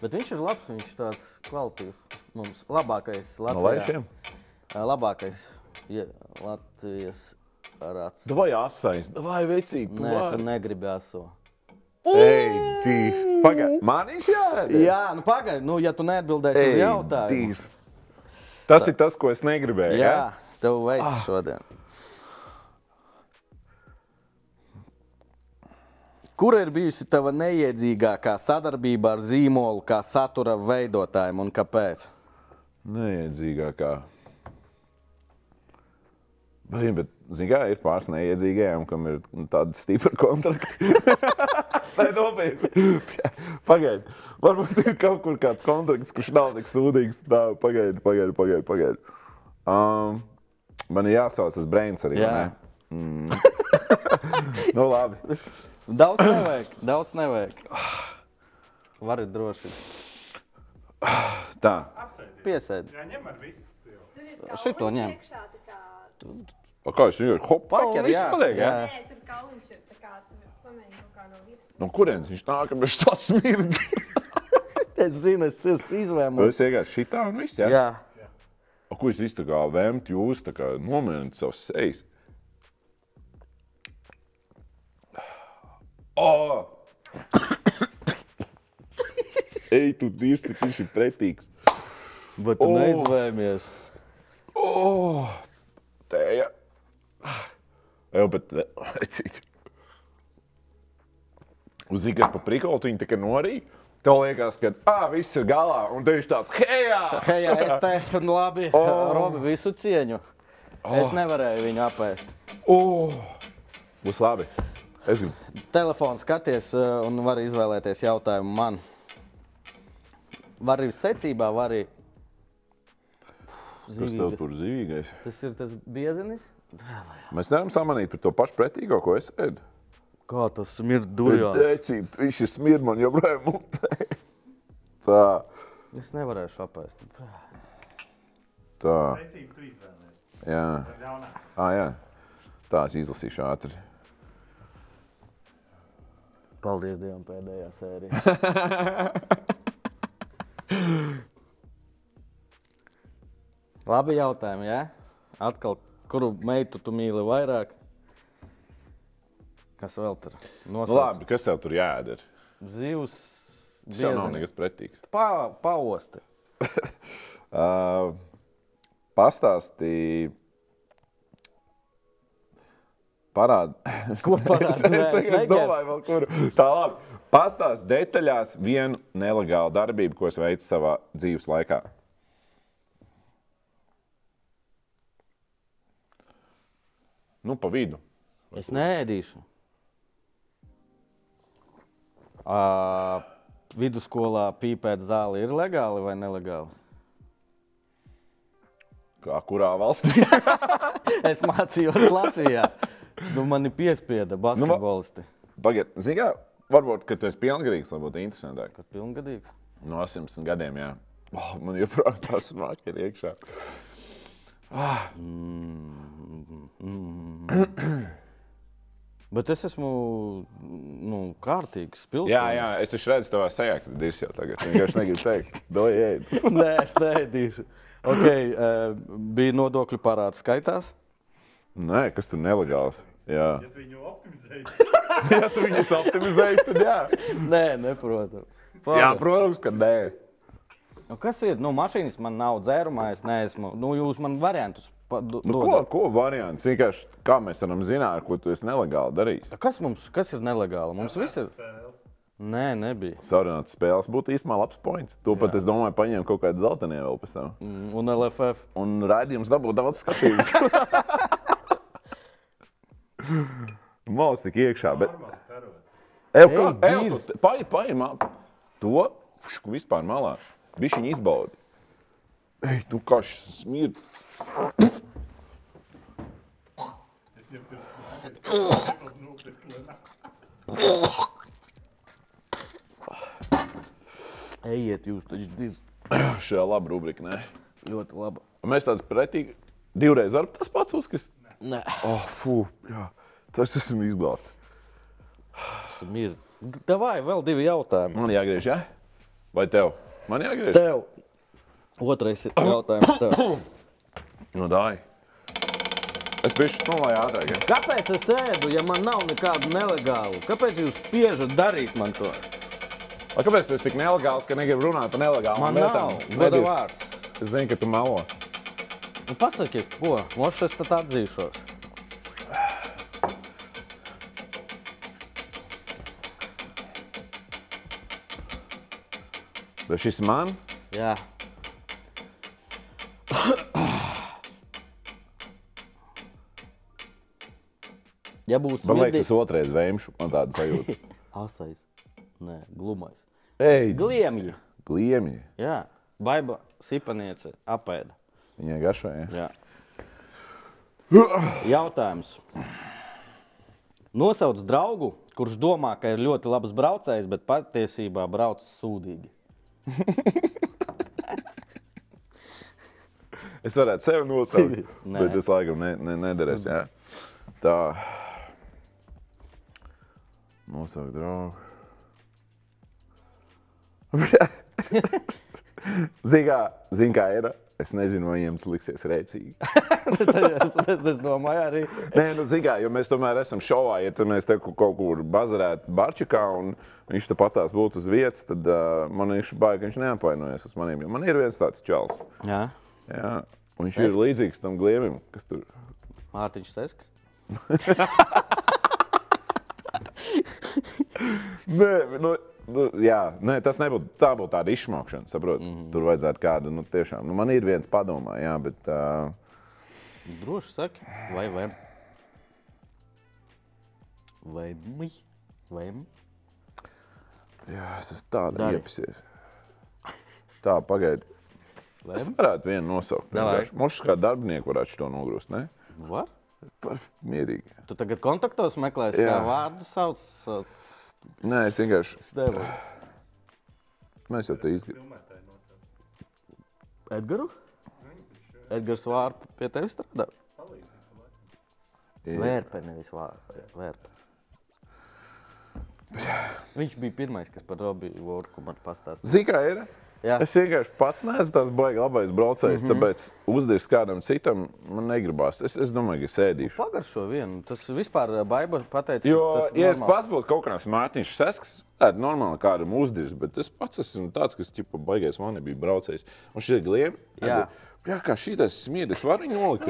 Bet viņš ir labs, viņš tāds kvalitīvs. Mums labākais No Latvijā. laišiem? Ā, Labākais ja, Latvijas rāds. Vai asais, vai vecīgi. tu Nē, tu negribi aso. Ej, tīs. Pagaid, man ir jādara. Jā, nu pagaidi, nu, ja tu neatbildēsi uz jautājumu. tīs. Tas ir tas, ko es negribēju. Jā, Ja? tev Ah. veids šodien. Kura ir bijusi tava neiedzīgākā sadarbība ar zīmolu, kā satura veidotājiem un kāpēc? Neiedzīgākā. Bet, bet zini, kā ir pāris neiedzīgajiem, kam ir tāda stipra kontrakta. Nē, nopietni. Pagaidi. Varbūt ir kaut kur kāds kontrakts, kurš nav tik sūdīgs. Tā, pagaidi, pagaidi, pagaidi. pagaidi. Um, man ir jāsauc tas brains arī. Jā. Mm. nu, labi. Daudz nevajag, daudz nevajag. Vari droši Tā. piesēdi. Jā, ņem ar visu. Šito ņem. Tā kā, Pa Kā viņš ir? Hopā, Paker, viss jā, paliek, jā. nē, tur kauliņš ir tā kā, kaut kā no virsmas. No kurienes viņš nāk, bet tas smird? Es zinu, es izvēlējies. Tas vienkārši šitā un viss, jā? Jā, O, ko jūs visu tā kā vēmt, jūs tā kā nomierināt savus sejas? Oh! Ej, tu dirzi, cik viņš ir pretīgs. bet tu O. neizvēlējies. Oh! Tēja. Jā, bet cik? Uz zīmes pa prikolu viņa tikai norīja. Tev liekas, ka ah, viss ir galā, un tev ir tāds - hejā! Hei, jā, es te nu, labi, Oh. Robi, visu cieņu. Es nevarēju viņu apēst. Oh! Būs labi. Es gribu. Telefonu skaties uh, un vari izvēlēties jautājumu man. Var arī secībā, var arī. Kas tev tur zīvīgais? Tas ir tas biezenis. Mēs nevaram samanīt par to pašu pretīgo, ko es ēdu. Kā tas ir durvīs? Decīt, viņš ir smirds man joprojām mutē. Tā, Es nevarēšu apēst. tā, Secīgi tu izvēlējies. jā. Ah, jā. Tā es izlasīšu ātri. Paldies Dievam, pēdējā sērija. Labi jautājumi, jā? Atkal, kuru meitu tu mīli vairāk? Kas vēl tur? Nu, Nosauc. labi, kas tev tur jādara? Zivs. Tas jau nav nekas pretīgs. Pa, paosti. Uh, Pastāstīja. Parādi. Ko parādi? es, es, es es domāju, vēl kuru. Tā labi. Pastāst detaļās vienu nelegālu darbību, ko es veicu savā dzīves laikā. Nu, pa vidu. Es neēdīšu. Uh, vidusskolā pīpēt zāli ir legāli vai nelegāli? Kā kurā valstī? Es mācījos Latvijā. Nu, mani piespieda basketbolisti. Pagaidiet, zini, kā varbūt, ka tu esi pilngadīgs, lai būtu interesantāk. Kad pilngadīgs. No 18 gadiem, jā. Oh, man joprojām tas smāk ir iekšā. Bet es esmu nu, kārtīgs. Pilsonis. Jā, jā, es taču redzu tavā sejā, ka ir jau tagad. Es vienkārši negribu teikt, dojiet. Nē, es neēdīšu. Okay, uh, bija nodokļu parāds skaitās. Nē, kas tur nelegāls? Jā, Ja tu viņu optimizēji, ja tu viņus optimizēsi, tad jā. Nē, neprotu. Jā, protams, ka nē. Nu, kas ir? Nu, mašīnas man nav dzērumā, es neesmu. Nu, jūs man variantus pa- do- Nu, ko, dodat. ko variants? Vienkārši kā mēs varam zināt, ko tu esi nelegāli darījis? Kas mums kas ir nelegāli? Mums viss ir. spēles. Nē, nebija. Sarunāts spēles būtu īstenībā labs points. To pat es domāju, paņēmu kaut kādu zeltainie vēl pēc tam. Mm, Un LFF. Un raidījums dabū daudz skatījumus. Mākslinieks tik iekšā, bet. Normāli karot. Ev, Ej, kā, ev, Girs. tu- pai, pai, ma, to šku, vispār malā. Viņš viņu izbaudi. Ej, tu kā šis smird. Ejiet, jūs taču diez- Šajā laba rubrika, nē. ļoti labi. Mēs tāds pretīgi divreiz ar tas pats uzkrist. Nē, Oh, fū, jā. Tas esmu izglābts. tas ir. Davai, vēl divi jautājumi. Man jāgriež, jā? Vai tev? Man jāgriež. Tev. Otrais ir jautājums tev. No dāj. Es biju nu, ātrāk. jā. Kāpēc es ēdu, ja man nav nekādu nelegālu? Kāpēc jūs spiežat darīt man to? A, Kāpēc tas ir tik nelegāls, ka negribu runāt par nelegālu Man lietām? nav. Goda vārds. Es zinu, ka tu melo. Nu, pasakiet, ko? Mošs es tad atzīšos. Bet šis man Jā. Ja būs Man liekas, tas otrais vēmšu, man tāda sajūta. Asais. Nē, glumais. Ej, Gliemji. gliemji. Jā. Baiba sipaniece apēda. Viņai garšo, ja? Jā. Jautājums. Nosauc draugu, kurš domā, ka ir ļoti labs braucējs, bet patiesībā brauc sūdīgi. Es varētu sevi nosaukt, bet tas laikam ne, ne, nederēs. Jā. Tā. Nosaukt draugu. Zini, kā, zin, kā ir. Es nezinu, vai tas liksies rēcīgi. es, es, es domāju, arī. Nē, nu, zini, kā, jo mēs tomēr esam šovā. Ja mēs te kaut kur bazarētu Barčikā un viņš te patās būtu uz vietas, tad uh, man viņš baigi, ka viņš neapvainojas uz maniem. Man ir viens tāds čels. Jā. Jā. Un viņš ir līdzīgs tam gliemim, kas tur Mārtiņš Sesks. Nē, nu, nu, jā, nē, tas nebūtu. Tā būtu tāda izsmalkšana. Mm -hmm. Tur vajadzētu kādu, nu, tiešām. Nu, man ir viens padomā, jā, bet. Uh, Droši saki, vai vai? Vai mi? Vai mi? jā, es esmu tāda Dari. iepisies. Tā, pagaidi. Vai? Es varētu vienu nosaukt. Mums kā darbinieku varētu to nogrūst. Ne? Var? Par mierīgi. Tu tagad kontaktos meklēsi, Jā. kā vārdu sauc. sauc. Nē, es vienkārši. Es nevaru. Mēs jau te nosauc. Edgars? Edgars Vārpa pie tevis strādā. Vērpe, nevis vārpa. Vērpe. Viņš bija pirmais, kas par Robiju Vorku man pastāstīja. Zini, kā ir? Jā. Es vienkārši pats neesmu tāds baigts labais braucējs, mm -hmm. tāpēc uzdirst kādam citam man negribās. Es, es domāju, ka es ēdīšu. Pagaršo vienu. Tas vispār Baiba pateica, Jo, ka tas ir ja es normāls. pats būtu kaut kāds Mārtiņš Sesks, tad normāli kādam uzdirst, bet es pats esmu tāds, kas tipa baigais man nebija braucējs. Un šie gliebi, Jā. Jā, kā šī tas smiedz, es varu viņu nolikt.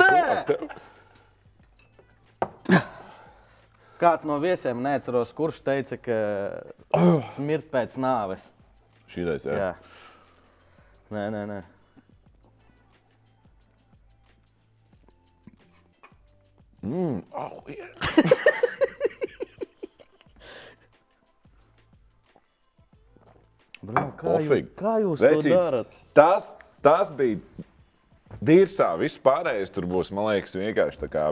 Kāds no viesiem neatceros, kurš teica, ka smirt pēc nāves. Šī tas ir. Nē, nē, nē. Mm, oh, yeah. Kā jūs, kā jūs Vecīt, to darat? Tas, tas bija dīrsā. Viss pārējais tur būs, man liekas, vienkārši tā kā.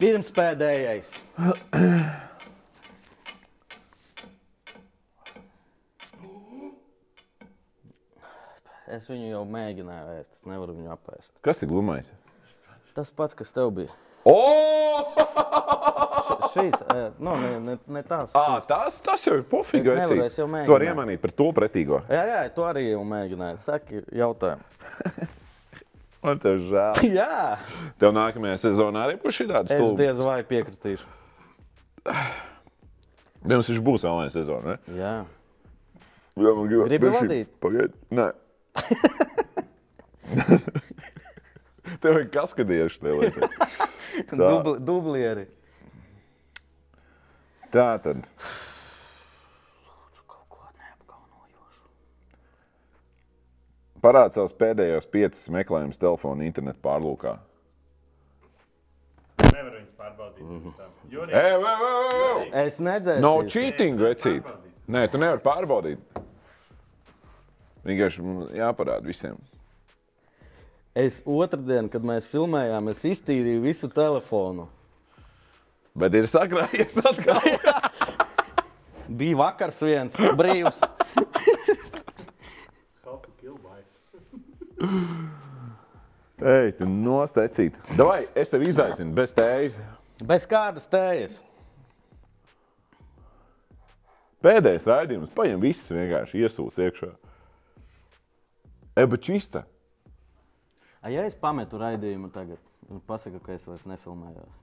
Pirms pēdējais. Es viņu jau mēģināju ēst. Es nevaru viņu apēst. Kas ir glumais? Tas pats, kas tev bija. O! Šīs, eh, nu, ne, ne, ne tās. À, tas, tas jau ir pofīgi. Es nevaru, es jau mēģināju. Tu vari iemanīt par to pretīgo. Jā, jā, to arī jau mēģināju. Saki, jautājumu. Man te žēl. Jā, Tev nākamajā sezonā arī būs šī tāda es stulba. diez vai piekritīšu. Jums viņš būs vēl viena sezona, ne? Jā, Jā, man gribas. Gribi vadīt? Pagaid, nē. Tev ir kaskadieši tie lietas. Dubli, dublieri. Tā tad. Savus pēdējos piecus meklējumus telefona internetu pārlūkā. Nevar viņus pārbaudīt. Jurij, Ej, vai, vai, vai, vai! Es nedzēru. No cheating, vecīt. Nē, tu nevari pārbaudīt. Vienkārši jāparāda visiem. Es otrdien, kad mēs filmējām, es iztīrīju visu telefonu. Bet ir sakrājies atkal. Bija vakars viens brīvs. Ej, tu nostecīt. Davai, es tev izaicinu bez tējas. Bez kādas tējas. Pēdējais raidījums, paņem visus vienkārši iesūc iekšā. Eba čista. A, ja es pametu raidījumu tagad, un pasaku, ka es vairs nefilmējos.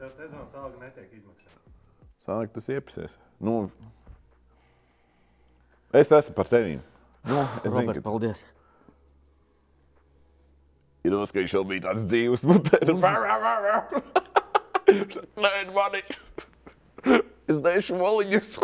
Tev sezonas alga netiek izmaksāta. Sāk tas iepsies. Nu, es esmu par tevi. Nu, es zinu, Robert, ka paldies. ir dos, ka viņš vēl bija tāds dzīves. Nē, mani. Es nešu moliņus.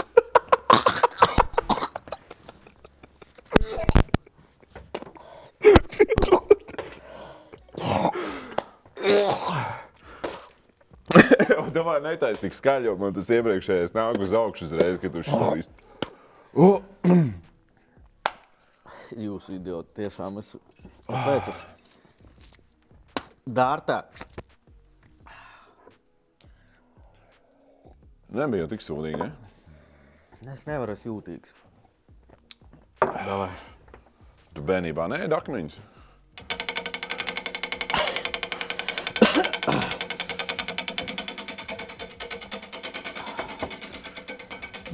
Domāju, netaisa tik skaļi, jo man tas iepriekšējais nāk uz augšu uzreiz, kad tu šūvis. Jūs idioti, tiešām es. Kāpēc es? Dārtā. Nebija jau tik sūdīgi, ne? Es nevaru, es jūtīgs. Davai. Tu bērnībā nē, akmeņus.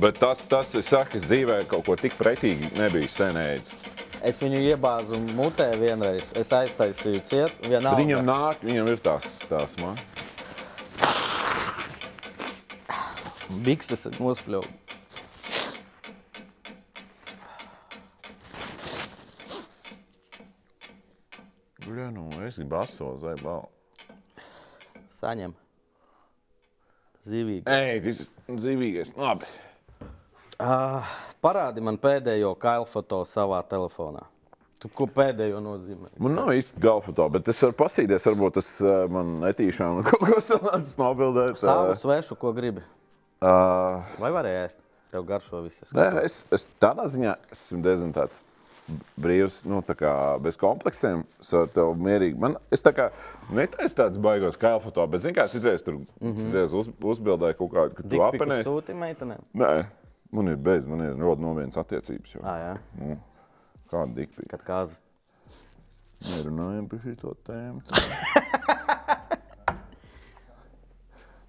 Bet tas, tas ir sakas dzīvē, kaut ko tik pretīgi nebija senēdz. Es viņu iebāzu mutē vienreiz. Es aiztaisīju ciet, Bet vienalga. viņam nāk, viņam ir tās, tās man. Bikses nospļauj. Jā, nu, es gribu aso, zai, bal. Saņem. Zivīgi. Ej, tas ir dzīvīgais. Labi. Uh, parādi man pēdējo kailu foto savā telefonā. Tu ko pēdējo nozīmē? Man nav īsti galfoto, bet es varu pasīties, varbūt tas uh, man netīšām kaut ko sanācis nobildēt. Savu svešu, ko gribi. Uh, Vai varēja ēst? Tev garšo visas. Nē, es, es tādā ziņā esmu diezgan tāds brīvs, nu, tā kā bez kompleksiem. Es ar tevi mierīgi. Man, es tā kā netaisu tāds baigos kā foto, bet, zini, kā citreiz tur mm -hmm. citreiz uz, uzbildēju kaut kādu, ka tu apenēsi. sūti meitenēm. Nē, man ir bez, man ir ļoti novienas attiecības. Jau. Ah, jā. Nu, kāda dikpika? Kad kāzas. Nerunājam par šo tēmu.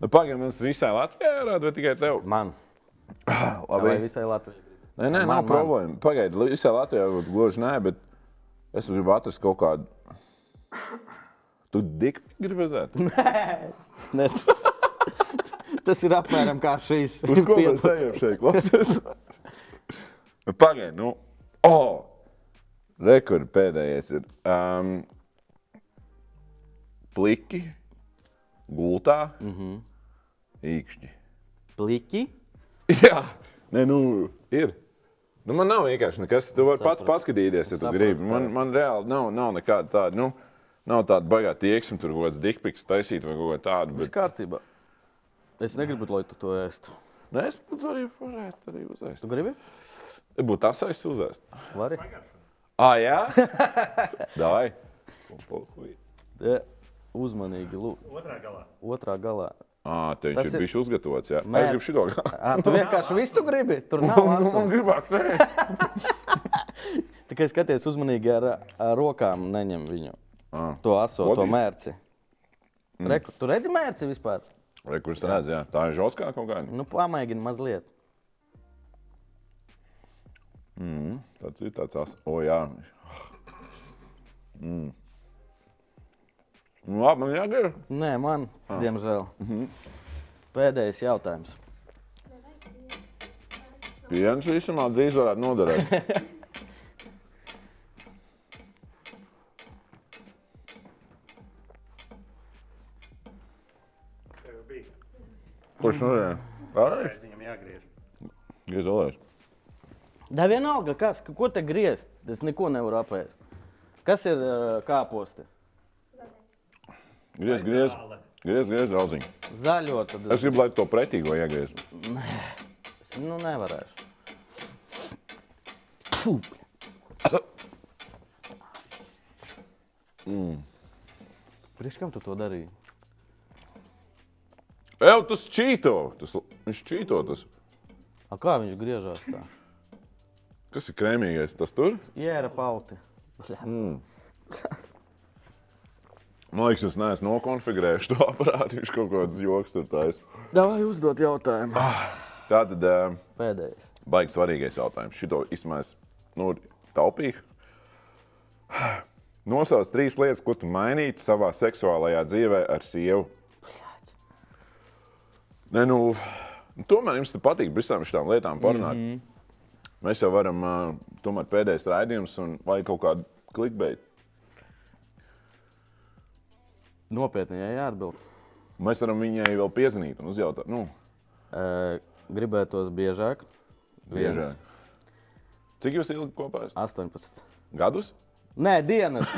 nu, Pagaidām, tas visai Latvijai rāda, vai tikai tev? Man. Labi. Vai visai Latvijai? Nē, nē, Man, nav problēma. Pagaidiet, visā Latvijā varbūt gluži nē, bet es gribu atrast kaut kādu. Tu dikti gribi redzēt? Ne, Tas ir apmēram kā šīs. Uz ko mēs ejam šeit? Klausies. Pagaidiet, nu. Oh! Rekords pēdējais ir. Um, pliki, gultā, mm -hmm. īkšķi. Pliki. Jā, nē, nu, ir. Nu, man nav vienkārši nekas. Tu vari pats paskatīties, ja tu gribi. Man, man reāli nav, nav nekāda tāda. Nu, Nav tāda baigā tieksme, tur kaut kāds dikpiks taisīt vai kaut ko tādu. Viss Bet... kārtībā. Es negribu, lai tu to ēstu. Nē, es būtu arī varētu arī uzēst. Tu gribi? Būtu tas aiz uzēst. Vari. Ah, jā? Dai. Uzmanīgi, lūdzu. Otrā galā. Otrā galā. Ah, te Tas viņš ir ir- bijis uzgatavots. Jā, Mē- es gribu šito galā. À, tu vienkārši visu tu gribi. Tur nav Man asu. gribās. Tikai skaties uzmanīgi ar, ar rokām, neņem viņu. Ah. To aso, to Podīs? mērci. Reku, tu redzi mērci vispār? Re, kurš redz, jā. Tā ir žoskā kaut kāda. Nu, pamēģini mazliet. Tāds ir tāds as. O, jā. Mm. Nu, labi, man jāgriež. Nē, man, diemžēl. Pēdējais jautājums. Piens visumā drīz varētu noderēt. Kurš noderē? Arī? Reiz viņam jāgriež. Griez olēs. Da vienalga, kas, ko te griezt, es neko nevaru apēst. Kas ir uh, kāposti? Griez, griez. Griez, griez, draudziņ. Zaļo, tad Es gribu, lai to pretīgo iegriez. es nu, nevarēšu. Priekš kam tu to darīji? Ew, tas čīto! Tas, viņš čīto tas. A, kā viņš griežās tā? Kas ir krēmīgais? Tas tur? Jēra pauti. Man liekas, es neesmu nokonfigurējis to aparātu. Viņš kaut kāds joks tur taisa. Davai uzdot jautājumu. Tā tad uh, Pēdējais. baigi svarīgais jautājums. Šito izmēs nu, taupīgi. Nosauc trīs lietas, ko tu mainītu savā seksuālajā dzīvē ar sievu. Nē, nu, tomēr jums patīk par visām šīm lietām parunāt. Mm -hmm. Mēs jau varam, uh, tomēr pēdējais raidījums, un vai kaut kādu klikbeitu. Nopietni, ja jāatbild. Mēs varam viņai vēl piezīmēt un uzjautāt, nu, E, gribētos biežāk. biežāk. Cik jūs ilgi kopā esat? 18. Gadus? Nē, dienas.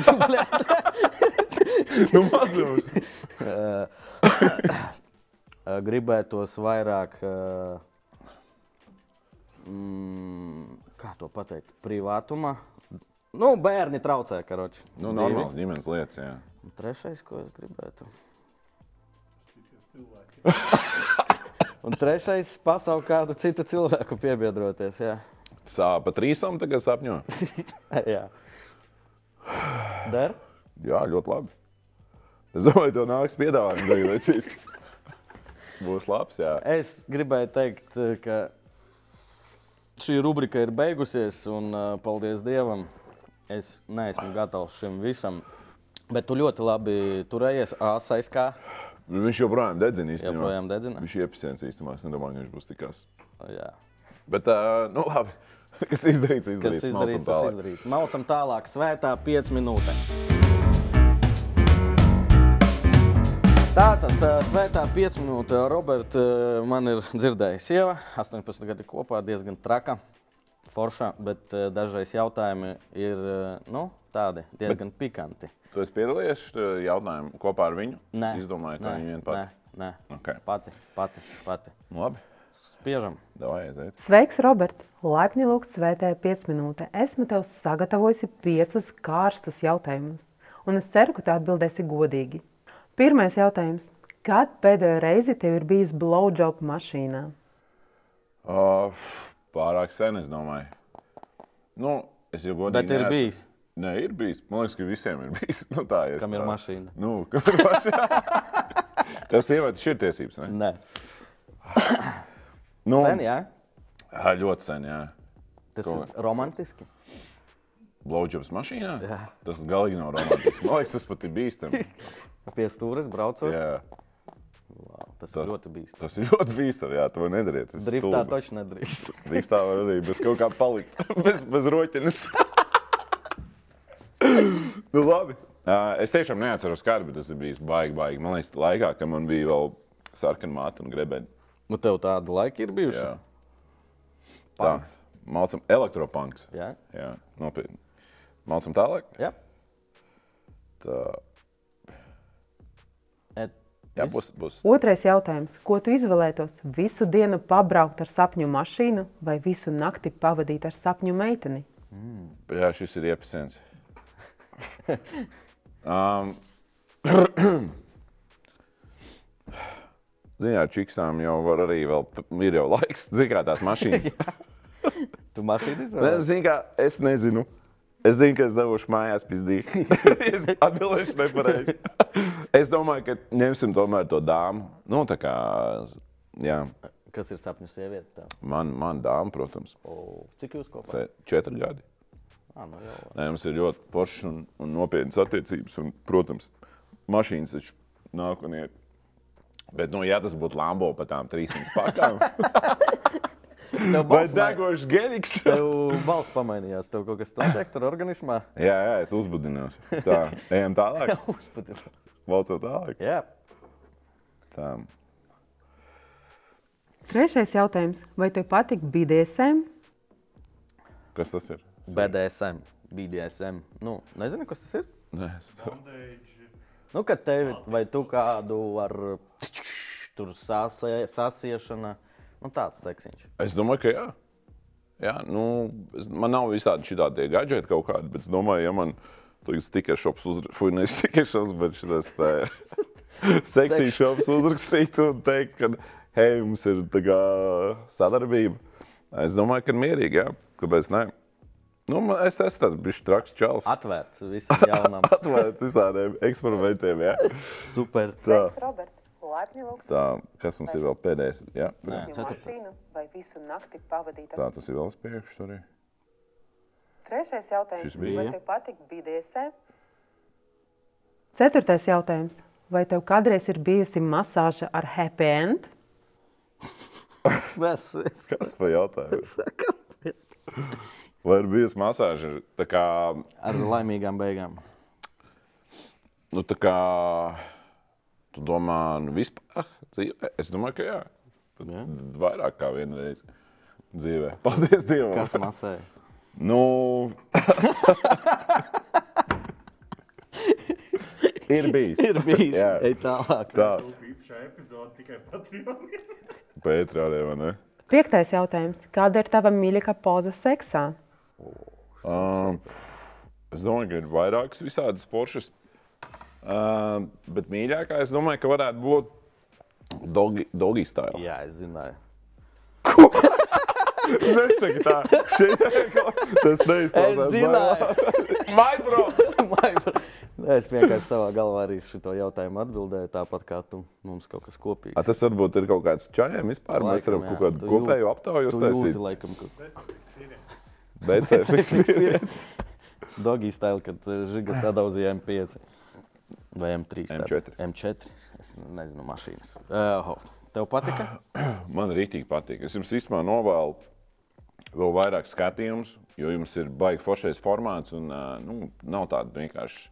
Nu, mazums. Eh, gribētos vairāk, eh, mm, kā to pateikt, privātuma. Nu, bērni traucē, karoči. Nu, normāls ģimenes lietas, jā. Un Trešais, ko es gribētu. Un trešais, pasaukt kādu citu cilvēku piebiedroties. Jā, Sāpa trīsam tagad sapņo. jā. Der? Jā, ļoti labi. Es domāju, to nāks piedāvājums tagad vecīt. Būs labs, jā. Es gribēju teikt, eh, ka šī rubrika ir beigusies, un uh, paldies Dievam, es neesmu gatavs šim visam. Bet tu ļoti labi turējies āsais, kā Viņš joprojām dedzina īstenībā. joprojām dedzina. Viņš iepisēns īstenībā. Es nedomāju, ka viņš būs tikās. Jā. Bet, uh, nu labi. Kas izdarīts, Kas izdarīts. izdarīts, Malcam tas izdarīts. Malcam tālāk, svētā 5 minūtes. Tātad, svētā 5 minūte, Roberta, man ir dzirdējusi sieva, 18 gadi kopā, diezgan traka, forša, bet dažreiz jautājumi ir nu, tādi diezgan bet... pikanti. Tu esi piedalījies šajā jautājumā kopā ar viņu? Nē, Izdomāju, ka nē, viņa vien Nē, pati. nē. Ok. Pati, pati, pati. Nu, Labi, Spiežam. davai aiziet. Sveiks, Robert! Laipni lūgts svētē 5 minūtes. Esmu tev sagatavojusi piecus kārstus jautājumus, un es ceru, ka tu atbildēsi godīgi. Pirmais jautājums. Kad pēdējo reizi tev ir bijis blowjob mašīnā? Uh, pārāk sen, es domāju. Nu, es jau godīgi Bet ir neatceros. bijis. Nē, ir bijis. Man liekas, ka visiem ir bijis. Nu, tā ir. Kam ir mašīna? Nu, kam ir mašīna? Tev sieviete ir tiesības, ne? Nē, Nu, sen, jā. jā, ļoti sen, jā. Tas Ko? ir romantiski. Blowjobs mašīnā? Jā. Tas galīgi nav romantisks. Man liekas, tas pat ir bīstami. Pie stūres braucot. Jā, Wow, tas, Tas- ir ļoti bīstami. tas ir ļoti bīstami. Jā, to nedariet. Tas Driftā stulbi. taču nedrīkst. Driftā var arī bez kaut kā palikt. bez, bez roķinas. nu, labi. Uh, es tiešām neatceros, kāda bet tas bijis baigi, baigi. Man liekas, laikā, kad man bija vēl sarkana māte un grebeni. Nu, tev tāda laika ir bijusi. Jā. Tā, Punks. mācām elektropanks. Jā. Jā, nopietni. Mācām tālāk. Jā. Tā, Jā, būs. būs. Otrais jautājums. Ko tu izvēlētos? Visu dienu pabraukt ar sapņu mašīnu vai visu nakti pavadīt ar sapņu meiteni? Jā, šis ir iepazīstināts. um, ar čiksām jau var arī vēl, ir jau laiks, zina, kā tās mašīnas. Tu mašīnu Ne, izvēlējies? zini, kā, es nezinu. Es zinu, ka es devušu mājās pizdīt. es atbildēšu nepareizi. es domāju, ka ņemsim tomēr to dāmu. Nu, tā kā, jā, Kas ir sapņu sieviete? tev? man, man dāma, protams, O, Cik jūs kopā? se- četri gadi. Ah, nu jau. Nē, mums ir ļoti foršas un, un nopietnas attiecības. Un, protams, mašīnas taču nāk un iet. Bet, nu, ja tas būtu Lambo pa tām 300 pakām, vai degošs geniks? tev balss pamainījās, tev kaut kas tāds tur organismā. jā, jā, es uzbudinājos. Tā, ejam tālāk. Uzpadināt. Valcot tālāk. Jā, Tā. Trešais jautājums. Vai tev patīk BDSM? Kas tas ir? BDSM, BDSM. Nu, nezinu, kas tas ir. Nē, Bondage. Nu, kad tevi vai tu kādu ar tur sāsie- sasiešana, nu tāds seksiņš. es domāju, ka jā. jā nu, es, man nav visādi šādi gadgeti kaut kādi, bet es domāju, ja man tagad stickers šops uzrakstītu, fuj, nevis stickers šops, bet šis seksīgs šops uzrakstītu un teikt, ka, hei, mums ir tā kā sadarbība. Es domāju, ka mierīgi, jā. Kāpēc ne? Nu, man- es esmu tāds bišķi traks čels. Atvērts visam jaunam. Atvērts visādiem eksperimentiem, jā. Super. Tā, Robert, laipni lūgts. tā, kas mums ir vēl pēdējais? Jā, Nē, mašīnu vai visu nakti pavadīt tā tas ir vēl spēkšs arī. Trešais jautājums. Šis bija. Vai tev patīk BDSM? Ceturtais jautājums. Vai tev kādreiz ir bijusi masāža ar happy end? Mēs, es, Kas par jautājumu? kas Vai ir bijusi masāža? Tā kā, ar laimīgām beigām. nu, tā kā tu domā, nu, vispār dzīvē? Es domāju, ka jā. Jā? Vairāk kā vienu reizi dzīvē. Paldies Dievam! Kas masē? Nu, ir bijis. Ir bijis. Jā. Ej tālāk. Tā, Īpašā epizode tikai Patreoniem. Pētrādē, vai ne? Piektais jautājums. Kāda ir tava mīļākā poza seksā? Um, es domāju, ka ir vairākas visādas foršas. Um, bet mīļākā, es domāju, ka varētu būt doggy style. Jā, es zināju. Nesaki tā, šeit tas neizklausās. Es zināju. Mai, bro! es vienkārši savā galvā arī šo jautājumu atbildēju, tāpat kā tu. Mums kaut kas kopīgs. A, tas varbūt ir kaut kāds čaļiem vispār. Mēs Laikam, varam jā. kaut kādu kopēju jūti- aptauju uztaisīt. laikam, ka BCF experience. Doggy style, kad eh, žiga sadauzīja M5 vai M3. tāda. M4. M4. Es nezinu, mašīnas. Uh, tev patika? Man rītīgi patīk. Es jums īstenībā novēlu vēl vairāk skatījumus, jo jums ir baigi foršais formāts un nu, nav tāda vienkārši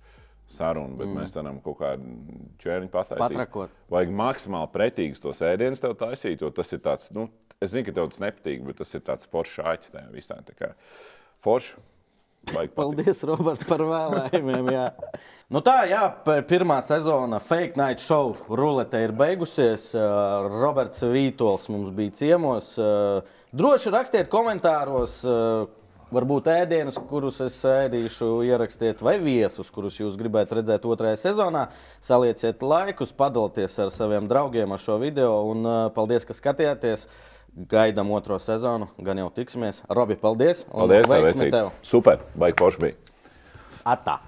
saruna, bet mm. mēs varam kaut kādu čērniņu pataisīt. Patrakot. Vajag maksimāli pretīgus tos ēdienus tev taisīt, jo tas ir tāds, nu, es zinu, ka tev tas nepatīk, bet tas ir tāds foršs āķis tajā visā. Tā Paldies, Robert, par vēlējumiem. Jā. Nu tā, jā, pirmā sezona Fake Night Show rulete ir beigusies. Uh, Roberts Vītols mums bija ciemos. Uh, Droši rakstiet komentāros. uh, Varbūt ēdienus, kurus es ēdīšu, ierakstiet, vai viesus, kurus jūs gribētu redzēt otrajā sezonā. Salieciet laikus, padalieties ar saviem draugiem ar šo video. Un, paldies, ka skatījāties! Gaidām otro sezonu, gan jau tiksimies. Robi, paldies! un Paldies, tev, tev! Super, baigi forši bija. Atā!